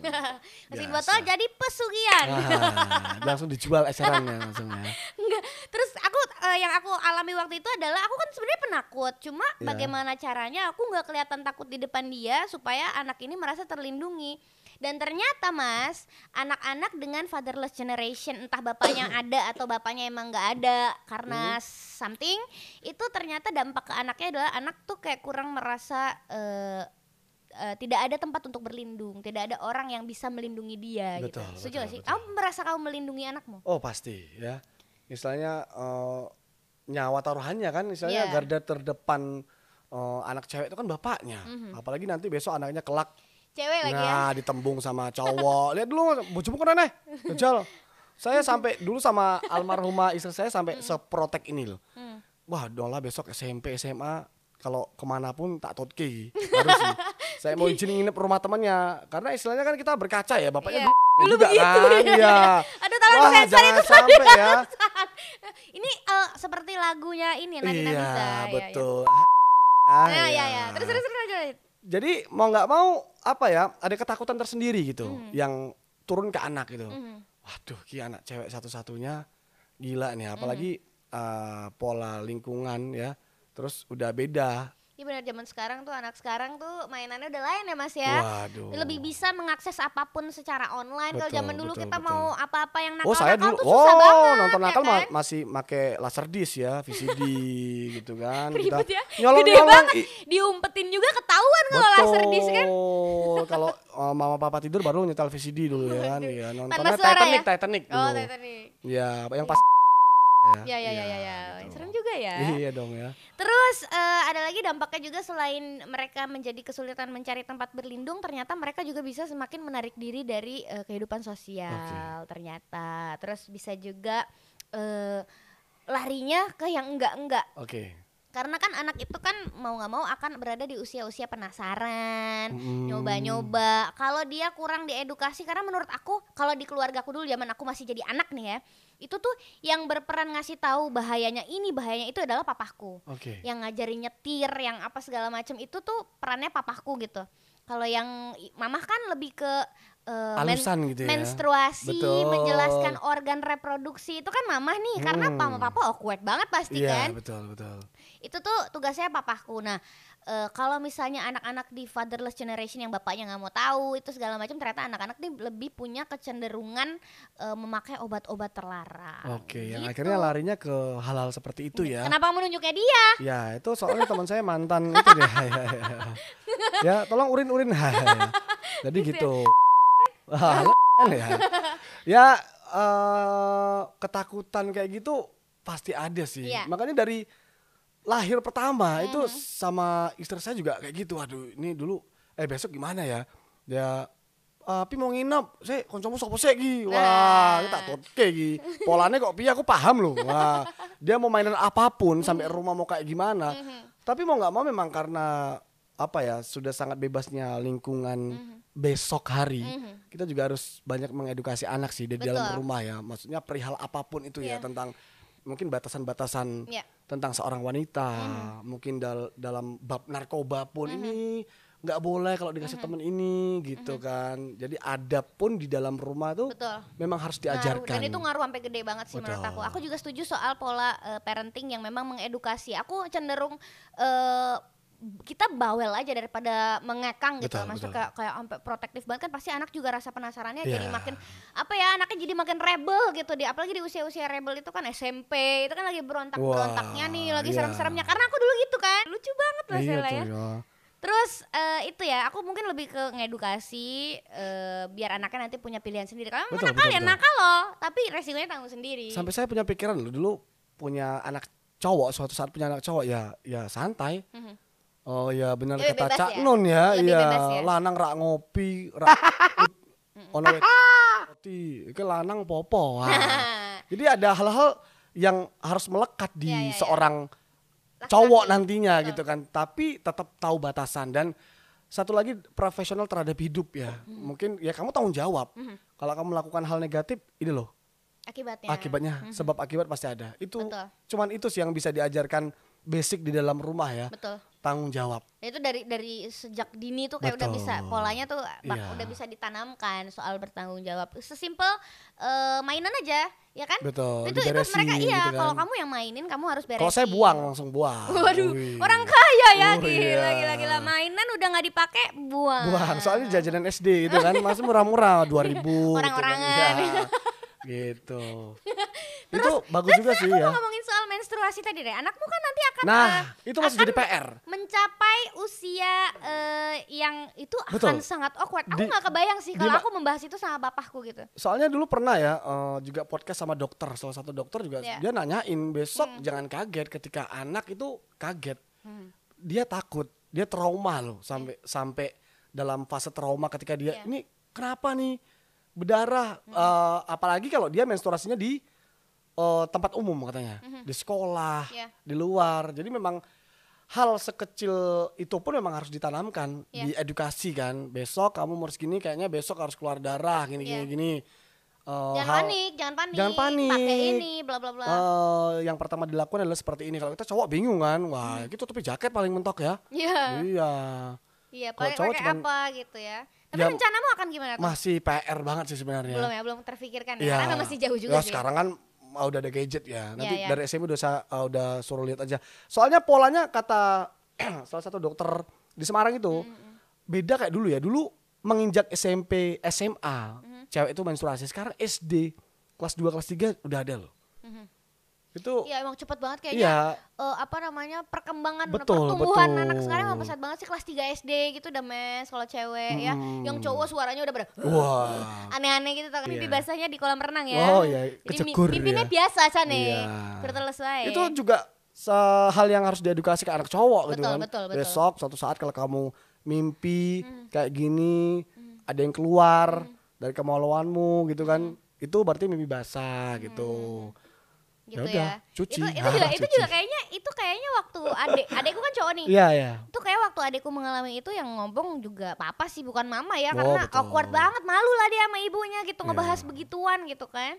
<laughs> Mesin Biasa. botol jadi pesugihan. Ah, <laughs> langsung dijual ecerannya langsung ya. Enggak. Terus aku eh, yang aku alami waktu itu adalah aku kan sebenarnya penakut. Cuma Iya. bagaimana caranya aku nggak kelihatan takut di depan dia supaya anak ini merasa terlindungi. Dan ternyata Mas, anak-anak dengan fatherless generation entah bapaknya <coughs> ada atau bapaknya emang nggak ada karena Hmm. something itu ternyata dampak ke anaknya adalah anak tuh kayak kurang merasa eh, eh, tidak ada tempat untuk berlindung, tidak ada orang yang bisa melindungi dia gitu. Betul, Setuju betul, gak sih? betul. Kamu merasa kamu melindungi anakmu? Oh pasti ya. Istilahnya eh, nyawa taruhannya kan istilahnya Iya. garda terdepan eh, anak cewek itu kan bapaknya. Mhm. Apalagi nanti besok anaknya kelak Cewek lagi ya. Nah, ditembung sama cowok. <laughs> Lihat dulu bojomu ke mana nih? Dajjal. Saya sampai dulu sama almarhumah istri saya sampai seprotek ini loh. Hmm. Wah, dong lah besok SMP, SMA kalau ke mana pun tak totke harus sih. <laughs> Saya mau izin nginep rumah temannya karena istilahnya kan kita berkaca ya bapaknya Iya. dulu juga begitu, kan. ya. Iya. <laughs> Aduh tolong Wah, sensor jangan itu <laughs> sampai ya. Ini eh, seperti lagunya ini Nadine Iya, Amiza. Ya, betul. Ya, Ah, ya, ya. iya. ya. Terus terus terus aja. Jadi mau nggak mau apa ya ada ketakutan tersendiri gitu Mhm. yang turun ke anak gitu. Mhm. Waduh, ki anak cewek satu-satunya gila nih, apalagi eh, pola lingkungan ya. Terus udah beda. Iya benar zaman sekarang tuh anak sekarang tuh mainannya udah lain ya Mas ya. Waduh. Lebih bisa mengakses apa pun secara online. Kalau zaman dulu betul, kita betul. mau apa-apa yang nakal Oh saya dulu, tuh susah banget. oh nonton ya nakal ma- kan? masih make laserdisk ya, VCD <laughs> gitu kan. Ribet ya. nyolong Gede nyolong. banget. Diumpetin juga ketahuan kalau laser disc kan. <laughs> Kalau eh, mama papa tidur baru nyetel VCD dulu ya kan. Ya, nontonnya Titanic, ya? Titanic dulu. Oh, Titanic. Ya, yang pas Ya ya ya ya ya. gitu. Serem juga ya. Iya dong ya. Terus eh, ada lagi dampaknya juga selain mereka menjadi kesulitan mencari tempat berlindung, ternyata mereka juga bisa semakin menarik diri dari eh, kehidupan sosial. Ternyata, terus bisa juga eh, larinya ke yang enggak-enggak. Oke. Karena kan anak itu kan mau nggak mau akan berada di usia-usia penasaran, Mm. nyoba-nyoba. Kalau dia kurang diedukasi, karena menurut aku kalau di keluarga aku dulu zaman aku masih jadi anak nih ya, itu tuh yang berperan ngasih tahu bahayanya ini bahayanya itu adalah papahku Oke. yang ngajarin nyetir, yang apa segala macam itu tuh perannya papahku gitu. Kalau yang mamah kan lebih ke men- Alusan gitu ya. menstruasi, Betul. menjelaskan organ reproduksi itu kan mamah nih, karena Hmm. mama papa awkward banget pasti Iya, kan. betul, betul. Itu tuh tugasnya papahku. Nah, eh, kalau misalnya anak-anak di fatherless generation yang bapaknya nggak mau tahu itu segala macam, ternyata anak-anak nih lebih punya kecenderungan eh, memakai obat-obat terlarang. Oke, yang Gitu. akhirnya larinya ke hal-hal seperti itu ya. Kenapa menunjuknya dia? Ya, itu soalnya teman saya mantan itu deh. ya, ya, ya. ya, tolong urin-urin. <laughs> Jadi gitu. Wah, kan <laughs> ya. Ya, eh, ketakutan kayak gitu pasti ada sih. Iya. Makanya dari lahir pertama itu sama istri saya juga kayak gitu. Aduh, ini dulu eh besok gimana ya? Dia tapi mau nginep, saya koncomu sopo sih Gi? Wah, Nah. kita totke Gi. Polanya kok piye aku paham loh. Wah, dia mau mainan apa pun sampai rumah mau kayak gimana. Tapi mau nggak mau memang karena apa ya sudah sangat bebasnya lingkungan besok hari Mhm. kita juga harus banyak mengedukasi anak sih di dalam Betul. rumah ya. Maksudnya perihal apa pun itu ya Iya. tentang mungkin batasan-batasan Iya. tentang seorang wanita, mungkin dal- dalam bab narkoba pun ini nggak boleh kalau dikasih temen ini gitu kan. Jadi adab pun di dalam rumah tuh Betul. memang harus Ngaruh. diajarkan. Dan itu ngaruh sampai gede banget sih menurut Betul. aku. Aku juga setuju soal pola eh, parenting yang memang mengedukasi. Aku cenderung eh, kita bawel aja daripada mengekang gitu. Betul, Maksudnya betul. kayak kayak sampai protektif banget kan pasti anak juga rasa penasarannya jadi Iya. makin apa ya anaknya jadi makin rebel gitu di apalagi di usia-usia rebel itu kan SMP itu kan lagi berontak-berontaknya nih lagi iya. serem-seremnya karena aku dulu gitu kan lucu banget lah Iya tuh ya ya. Terus eh, itu ya, aku mungkin lebih ke ngedukasi eh, biar anaknya nanti punya pilihan sendiri. Kalau mau nakal betul, ya betul. nakal loh, tapi resikonya tanggung sendiri. Sampai saya punya pikiran loh dulu punya anak cowok suatu saat punya anak cowok ya ya santai. Mhm. Oh ya benar kata bebas Cak ya? Nun ya, iya ya? lanang rak ngopi, rak <laughs> ono roti, iki lanang popo. <laughs> Jadi ada hal-hal yang harus melekat di Iya, iya, iya. seorang Laki-laki. cowok nantinya Betul. gitu kan. Tapi tetap tahu batasan dan satu lagi profesional terhadap hidup ya. Hmm. Mungkin ya kamu tanggung jawab. Kalau kamu melakukan hal negatif, ini loh Akibatnya. akibatnya sebab akibat pasti ada. Itu Betul. cuman itu sih yang bisa diajarkan basic di dalam rumah ya. Betul. Tanggung jawab. Itu dari dari sejak dini tuh kayak udah Betul. bisa polanya tuh bak- Iya. udah bisa ditanamkan soal bertanggung jawab. Sesimpel eh, mainan aja, ya kan? Betul, Itu itu mereka iya, gitu kan. kalau kamu yang mainin kamu harus beresin. Kalau saya buang langsung buang. Waduh, Wih. orang kaya ya, Oh, gila, iya. gila, gila. Mainan udah nggak dipakai, buang. buang. Soalnya jajanan SD itu kan masih murah-murah <laughs> 2000 Orang-orangan. gitu kan. Iya, <laughs> gitu. <laughs> itu bagus juga sih Aku ya. mau ngomongin soal menstruasi tadi deh. Anakmu kan nanti akan Nah, eh, itu masih akan jadi PR. mencapai usia eh, yang itu akan Betul. sangat awkward. Aku nggak kebayang sih kalau aku membahas itu sama bapakku gitu. Soalnya dulu pernah ya eh, juga podcast sama dokter, salah satu dokter juga Iya. dia nanyain besok jangan kaget ketika anak itu kaget. Hmm. Dia takut, dia trauma loh sampai sampai dalam fase trauma ketika dia Iya. ini kenapa nih berdarah Eh, apalagi kalau dia menstruasinya di eh, tempat umum katanya, di sekolah, Iya. di luar. Jadi memang hal sekecil itu pun memang harus ditanamkan, Iya. diedukasi kan. Besok kamu harus gini, kayaknya besok harus keluar darah, gini gini Iya. gini. Eh, Jangan hal- panik, jangan panik. jangan panik. Pakai ini, bla bla bla. eh, yang pertama dilakukan adalah seperti ini. Kalau kita cowok bingung kan, wah gitu tutupi jaket paling mentok ya. Iya. Iya, Iya, Kalau pakai cowok pakai cuman- apa gitu ya. Tapi Ya, rencanamu akan gimana tuh? masih PR banget sih sebenarnya. Belum ya, belum terfikirkan ya. Iya. Karena masih jauh juga Ya, sih. sekarang kan ah, udah ada gadget ya. Nanti Iya, iya. dari SMP udah ah, udah suruh lihat aja. Soalnya polanya kata <clears throat> salah satu dokter di Semarang itu beda kayak dulu ya. Dulu menginjak SMP, SMA, cewek itu menstruasi. Sekarang SD kelas 2 kelas 3 udah ada loh. Itu Iya emang cepet banget kayaknya Iya. eh, apa namanya perkembangan Betul, pertumbuhan betul. anak sekarang emang pesat banget sih kelas 3 SD gitu udah mes kalau cewek ya yang cowok suaranya udah pada <gasps> wah. aneh-aneh gitu mimpi Iya. basahnya di kolam renang ya Oh, iya, Jadi kecekur mimpinya ya. biasa sana Iya. berteles wae Itu juga hal yang harus diedukasi ke anak cowok gitu Betul, kan. betul, betul. Besok suatu saat kalau kamu mimpi kayak gini, ada yang keluar dari kemauanmu gitu kan. Itu berarti mimpi basah gitu. Gitu Ya ya cuci. itu itu Ah, juga itu cuci. juga kayaknya itu kayaknya waktu adek adekku kan cowok nih Iya, iya. itu kayak waktu adekku mengalami itu yang ngomong juga papa sih bukan mama ya Oh, karena betul. awkward banget malu lah dia sama ibunya gitu Iya. ngebahas begituan gitu kan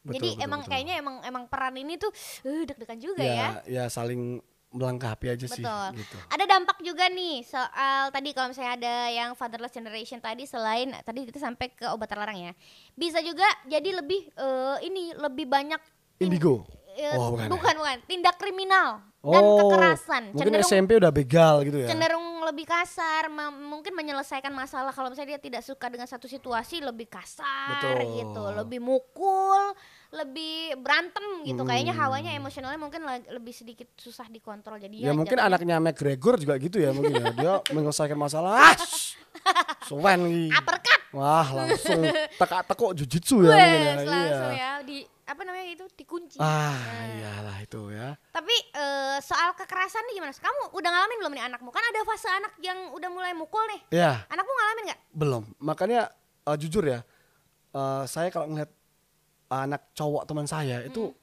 Betul, jadi betul, emang betul. kayaknya emang emang peran ini tuh eh, deg-degan juga ya. ya, ya saling melengkapi aja sih Betul. gitu. Ada dampak juga nih soal tadi kalau misalnya ada yang fatherless generation tadi selain tadi kita sampai ke obat terlarang ya. Bisa juga jadi lebih eh, ini lebih banyak Indigo. eh, Oh, bukan ya? bukan bukan tindak kriminal dan Oh, kekerasan. Mungkin cenderung SMP udah begal gitu ya. cenderung lebih kasar, mungkin menyelesaikan masalah kalau misalnya dia tidak suka dengan satu situasi lebih kasar Betul. gitu, lebih mukul, lebih berantem gitu. Kayaknya Hmm. hawanya emosionalnya mungkin lebih sedikit susah dikontrol jadi Ya, mungkin anaknya McGregor juga gitu ya mungkin ya. Dia <laughs> menyelesaikan masalah. Suwen iki. uppercut Wah, langsung <laughs> teka-teko jujitsu ya wes ya. langsung Iya. ya di apa namanya itu dikunci. Ah, Nah. iyalah itu ya. Tapi eh, soal kekerasan nih gimana? Kamu udah ngalamin belum nih anakmu? Kan ada fase anak yang udah mulai mukul nih. Ya, Anakmu ngalamin nggak? belum. Makanya eh, jujur ya, eh, saya kalau ngeliat anak cowok teman saya itu Hmm.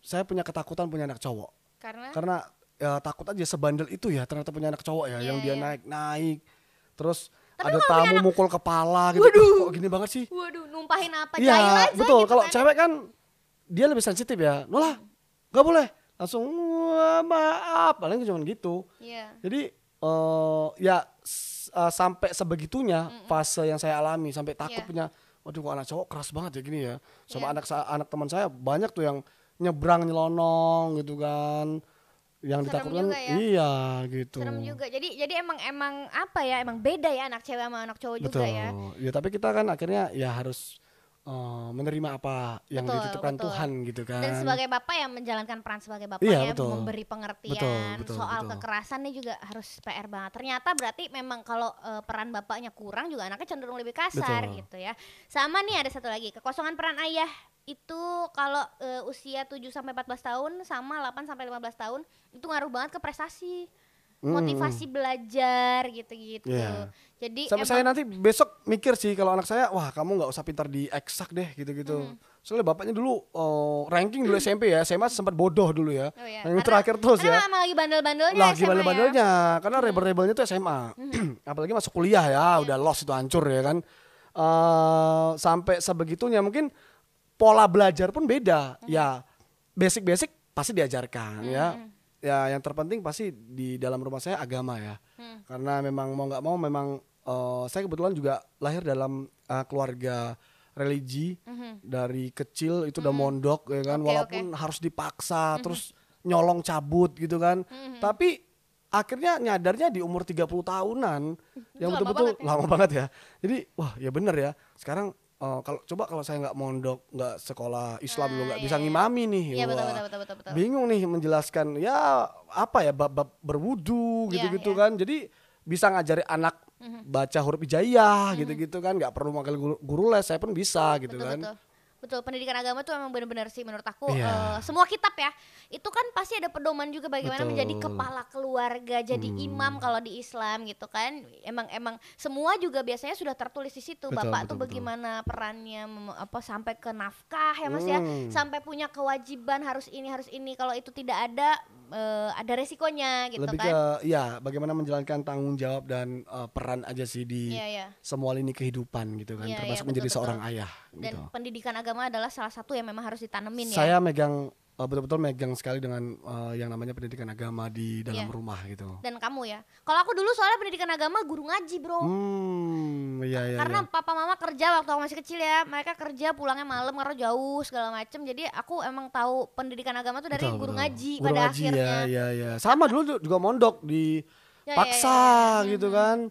saya punya ketakutan punya anak cowok. Karena Karena ya, takut aja sebandel itu ya ternyata punya anak cowok ya Iya, yang dia iya. naik-naik. Terus Tapi ada tamu mukul kepala gitu. Waduh. Kok gini banget sih? Waduh, numpahin apa? Iya, aja betul. gitu Kalau kan. cewek kan dia lebih sensitif ya. Nolah, nggak boleh. Langsung "Wah, maaf, paling cuma gitu. Iya. Jadi eh ya eh, sampai sebegitunya fase yang saya alami sampai Iya. punya waduh kok anak cowok keras banget ya gini ya. Sama anak sa- anak teman saya banyak tuh yang nyebrang nyelonong gitu kan. Yang Serem ditakutkan juga ya. iya gitu. Serem juga. Jadi jadi emang emang apa ya? Emang beda ya anak cewek sama anak cowok juga Betul. ya. Ya tapi kita kan akhirnya ya harus eh, menerima apa yang Betul, dititipkan betul. Tuhan gitu kan. Dan sebagai bapak yang menjalankan peran sebagai bapak Iya, ya, betul. memberi pengertian Betul, betul, soal betul. kekerasan ini juga harus PR banget. Ternyata berarti memang kalau eh, peran bapaknya kurang juga anaknya cenderung lebih kasar Betul. gitu ya. Sama nih ada satu lagi, kekosongan peran ayah itu kalau eh, usia 7 sampai 14 tahun sama 8 sampai 15 tahun itu ngaruh banget ke prestasi. Hmm, Motivasi belajar gitu-gitu. Iya. Jadi Sampai emang saya nanti besok mikir sih kalau anak saya, wah kamu nggak usah pintar di eksak deh gitu-gitu. Hmm. Soalnya bapaknya dulu eh, ranking dulu SMP ya, SMA sempat bodoh dulu ya. Oh iya. Yang Karena- terakhir terus karena ya. emang lagi bandel-bandelnya Lagi ya. bandel-bandelnya, karena rebel-rebelnya tuh SMA. Hmm. <clears throat> Apalagi masuk kuliah ya, Iya. udah lost itu hancur ya kan. Eh sampai sebegitunya mungkin pola belajar pun beda. Hmm. Ya basic-basic pasti diajarkan ya. Hmm. Ya yang terpenting pasti di dalam rumah saya agama ya. Hmm. Karena memang mau nggak mau memang eh, saya kebetulan juga lahir dalam eh, keluarga religi dari kecil itu udah mondok ya kan Hmm. Oke, walaupun harus dipaksa terus nyolong cabut gitu kan. Tapi akhirnya nyadarnya di umur 30 tahunan yang lama betul-betul banget ya. lama banget ya. Jadi wah ya bener ya. Sekarang eh, kalau coba kalau saya nggak mondok, nggak sekolah Islam dulu nggak iya, bisa iya. ngimami nih. Iya betul betul betul betul. betul. bingung nih menjelaskan ya apa ya bab, bab berwudu Iya, gitu-gitu iya. kan jadi bisa ngajari anak baca huruf hijaiyah gitu-gitu kan nggak perlu manggil guru, guru les saya pun bisa gitu betul kan betul betul pendidikan agama tuh emang benar-benar sih menurut aku Iya. eh, semua kitab ya itu kan pasti ada pedoman juga bagaimana Betul. menjadi kepala keluarga jadi Hmm. imam kalau di Islam gitu kan emang emang semua juga biasanya sudah tertulis di situ Betul, bapak betul, tuh betul. bagaimana perannya apa sampai ke nafkah ya mas ya Hmm. sampai punya kewajiban harus ini harus ini kalau itu tidak ada eh, ada resikonya gitu lebih kan ke ya bagaimana menjalankan tanggung jawab dan eh, peran aja sih di Iya, iya. semua lini kehidupan gitu kan Iya, iya, termasuk betul, menjadi betul. seorang ayah dan gitu pendidikan agama adalah salah satu yang memang harus ditanemin ya saya megang eh, betul-betul megang sekali dengan eh, yang namanya pendidikan agama di dalam Iya. rumah gitu dan kamu ya kalau aku dulu soalnya pendidikan agama guru ngaji bro hmm iya iya karena iya. papa mama kerja waktu aku masih kecil ya mereka kerja pulangnya malam karena jauh segala macem jadi aku emang tahu pendidikan agama tuh dari Betul, guru betul. ngaji Guru pada ngaji, akhirnya <laughs> ya, ya, ya. Sama dulu juga mondok di Ya, ya, paksa ya, ya. gitu kan.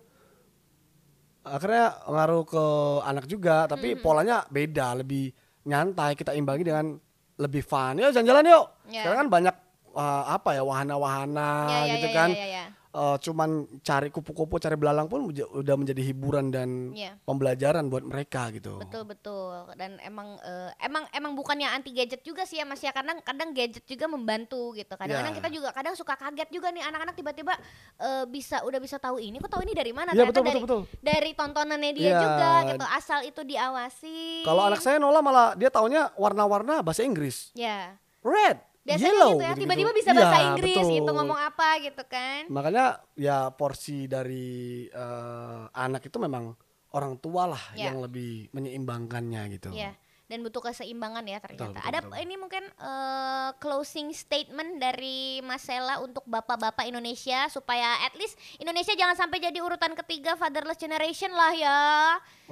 Akhirnya ngaruh ke anak juga, tapi polanya beda, lebih nyantai. Kita imbangi dengan lebih fun. Yuk jalan-jalan yuk. Ya. Sekarang kan banyak uh, apa ya wahana-wahana Ya, ya, gitu ya, kan. ya, ya, ya. Uh, cuman cari kupu-kupu, cari belalang pun udah menjadi hiburan dan Iya. pembelajaran buat mereka gitu. betul betul dan emang eh, emang emang bukannya anti gadget juga sih ya mas ya kadang kadang gadget juga membantu gitu kadang-kadang Ya. kita juga kadang suka kaget juga nih anak-anak tiba-tiba eh, bisa udah bisa tahu ini kok tahu ini dari mana Iya, ternyata betul, dari betul, dari tontonannya dia Iya. juga gitu asal itu diawasi Kalau anak saya Nola malah dia taunya warna-warna bahasa Inggris. ya Red, biasanya yellow gitu ya tiba-tiba bisa Iya, bahasa Inggris betul. gitu ngomong apa gitu kan Makanya ya porsi dari eh, anak itu memang orang tua lah Ya. yang lebih menyeimbangkannya gitu. ya dan butuh keseimbangan ya ternyata betul, ada betul. ini mungkin eh, closing statement dari Mas Sela untuk bapak-bapak Indonesia supaya at least Indonesia jangan sampai jadi urutan ketiga fatherless generation lah ya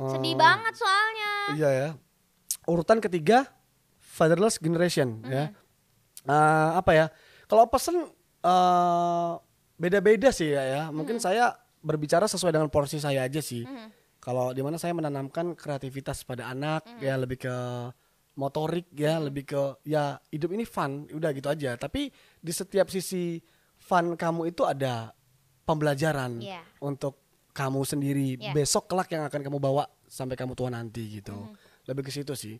sedih Oh. banget soalnya Iya ya. Urutan ketiga fatherless generation ya. Eh, apa ya? Kalau pesen eh, beda-beda sih ya ya. Mungkin saya berbicara sesuai dengan porsi saya aja sih. Kalau di mana saya menanamkan kreativitas pada anak ya lebih ke motorik ya, lebih ke ya hidup ini fun, udah gitu aja. Tapi di setiap sisi fun kamu itu ada pembelajaran Iya. untuk kamu sendiri Iya. besok kelak yang akan kamu bawa sampai kamu tua nanti gitu. Lebih ke situ sih.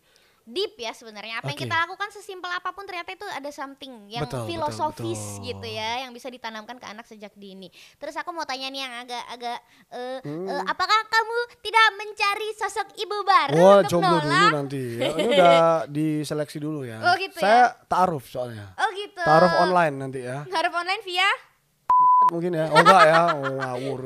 Deep ya sebenarnya apa yang Oke. kita lakukan sesimpel apa pun ternyata itu ada something yang Betul, betul, filosofis betul. gitu ya yang bisa ditanamkan ke anak sejak dini terus aku mau tanya nih yang agak-agak eh, Hmm. eh, apakah kamu tidak mencari sosok ibu baru Wah, untuk jomblo Nola dulu nanti. Ya, <laughs> ini udah diseleksi dulu ya. Oh, gitu Saya taaruf soalnya. oh gitu Taaruf online nanti ya. harus online via <laughs> Mungkin ya. Oh enggak ya. Oh, ngawur.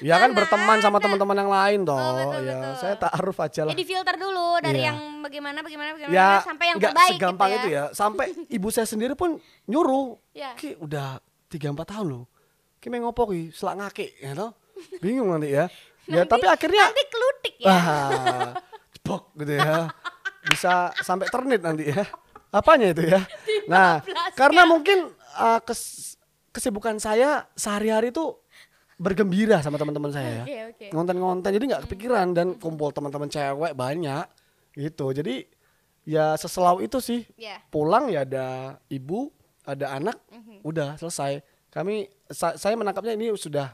Ya kan berteman sama teman-teman yang lain toh. Oh, betul, ya, betul. saya taaruf aja lah. Ya difilter dulu dari Iya. yang bagaimana bagaimana bagaimana Ya, sampai yang terbaik segampang gitu itu ya. Sampai <laughs> ibu saya sendiri pun nyuruh. Ya. Ki udah 3 4 tahun loh. Ki main ngopo ki, selak ngake ya toh. Bingung nanti ya. Ya tapi akhirnya Nanti kelutik ya. ah, jebok gitu ya. Bisa sampai ternit nanti ya. Apanya itu ya? Nah, karena mungkin uh, kes- kesibukan saya sehari-hari itu bergembira sama teman-teman saya ya. Oke, oke. Ngonten-ngonten jadi nggak kepikiran dan kumpul teman-teman cewek banyak gitu. Jadi ya seselau itu sih. Ya. Pulang ya ada ibu, ada anak, Mhm. udah selesai. Kami sa- saya menangkapnya ini sudah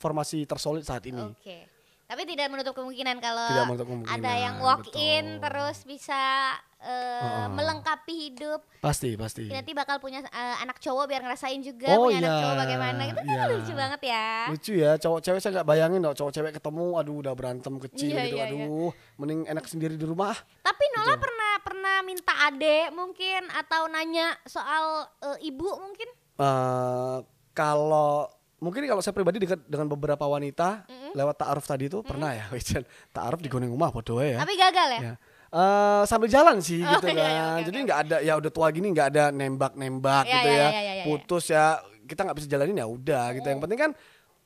formasi tersolid saat ini. Oke. Tapi tidak menutup kemungkinan kalau Tidak menutup kemungkinan, ada yang walk in betul. terus bisa eh, melengkapi hidup. Pasti, pasti. Nanti bakal punya eh, anak cowok biar ngerasain juga Oh, punya anak iya, cowok bagaimana. Itu kan iya. lucu banget ya. Lucu ya, cowok cewek saya nggak bayangin dong, cowok cewek ketemu, aduh udah berantem kecil Iya, gitu, iya, iya. aduh, mending enak sendiri di rumah. Tapi Nola pernah pernah minta adek mungkin atau nanya soal eh, ibu mungkin? eh kalau mungkin kalau saya pribadi dekat dengan beberapa wanita lewat taaruf tadi itu pernah ya, <laughs> Wijen. taaruf di Gunung Rumah podo ya. Tapi gagal ya? Ya. Eh, sambil jalan sih Oh, gitu iya, kan. iya, oke, Jadi nggak ada ya udah tua gini nggak ada nembak-nembak Iya, gitu iya, ya. iya, iya, iya. Putus ya kita nggak bisa jalanin ya udah gitu. Yang penting kan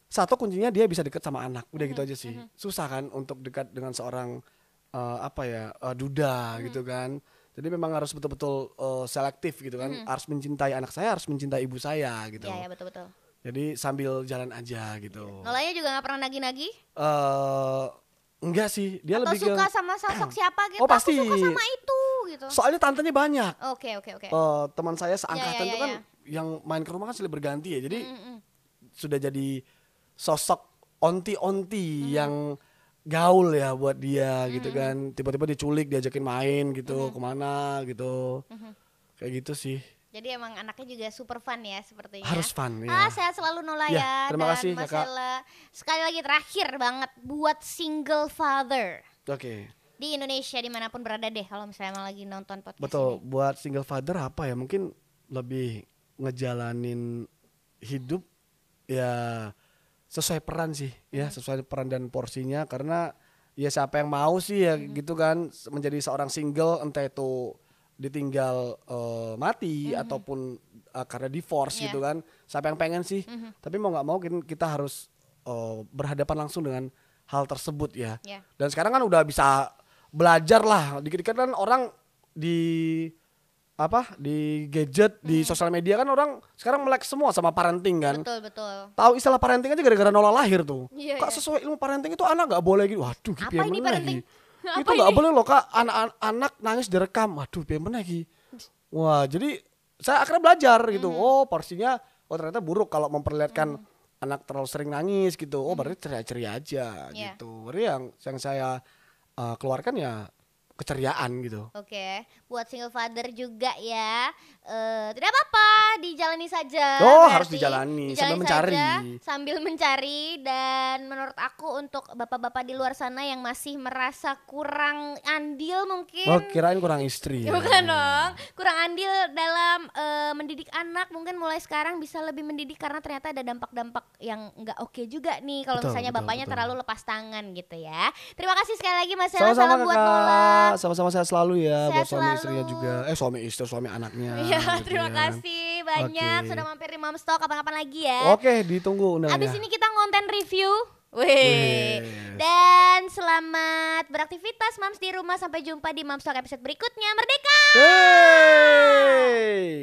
satu kuncinya dia bisa dekat sama anak. Udah Mhm, gitu aja sih. Susah kan untuk dekat dengan seorang eh, apa ya eh, duda Mhm. gitu kan. Jadi memang harus betul-betul eh, selektif gitu kan. Harus mencintai anak saya, harus mencintai ibu saya gitu. Iya, ya betul betul. Jadi sambil jalan aja gitu. Nolanya juga nggak pernah nagi-nagi? eh enggak sih, dia Atau lebih suka ke sama sosok siapa gitu? <clears throat> Oh, pasti. Aku suka sama itu gitu. soalnya tantenya banyak. Oke oke oke. eh, teman saya seangkatan ya, itu ya, kan ya. yang main ke rumah kan silih berganti ya. Jadi Mm-mm. sudah jadi sosok onti-onti Mm. yang gaul ya buat dia Mm-hmm. gitu kan. Tiba-tiba diculik, diajakin main gitu, ke mana gitu. Mm-hmm. Kayak gitu sih. Jadi emang anaknya juga super fun ya sepertinya. Harus fun ya. Ah, sehat selalu Nola Ya, ya. terima Dan kasih, Kakak. masalah sekali lagi terakhir banget buat single father Oke. di Indonesia di mana pun berada deh kalau misalnya emang lagi nonton podcast Betul, ini. buat single father apa ya? Mungkin lebih ngejalanin hidup ya sesuai peran sih, ya sesuai peran dan porsinya karena ya siapa yang mau sih ya gitu kan menjadi seorang single entah itu ditinggal eh, mati ataupun eh, karena divorce Iya. gitu kan. Siapa yang pengen sih? Tapi mau nggak mau kita harus eh, berhadapan langsung dengan hal tersebut ya. Ya. Dan sekarang kan udah bisa belajar lah. Dikit-dikit kan orang di apa di gadget di sosial media kan orang sekarang melek semua sama parenting kan. Betul betul. Tahu istilah parenting aja gara-gara Nola lahir tuh. Iya, kak iya. sesuai ilmu parenting itu anak nggak boleh gitu. Waduh, Apa ini parenting? iki? Apa itu nggak boleh loh kak. Anak anak nangis direkam. Piye meneh iki? Wah, jadi saya akhirnya belajar gitu. Hmm. Oh, porsinya oh ternyata buruk kalau memperlihatkan anak terlalu sering nangis gitu. Oh, berarti ceria-ceria aja. Iya. gitu. Berarti yang yang saya uh, keluarkan ya keceriaan gitu. Oke, buat single father juga ya. Eh, tidak apa-apa, dijalani saja. Oh, berarti. harus dijalani, sambil mencari. saja, sambil mencari dan menurut aku untuk bapak-bapak di luar sana yang masih merasa kurang andil mungkin. Oh, kirain kurang istri. ya. Bukan dong, kurang andil dalam eh, mendidik anak mungkin mulai sekarang bisa lebih mendidik karena ternyata ada dampak-dampak yang nggak oke juga nih kalau misalnya betul, bapaknya betul. terlalu lepas tangan gitu ya. Terima kasih sekali lagi Mas Ella, salam buat Nola. sama-sama saya selalu ya Sehat buat suami selalu. istrinya juga. Eh suami istri, suami anaknya. Iya, terima ya. kasih banyak Oke. sudah mampir di Momstock kapan-kapan lagi ya. Oke, ditunggu undangannya. Abis ini kita ngonten review. Wih. Wih. Dan selamat beraktivitas Mams di rumah sampai jumpa di Momstock episode berikutnya. Merdeka! Hey!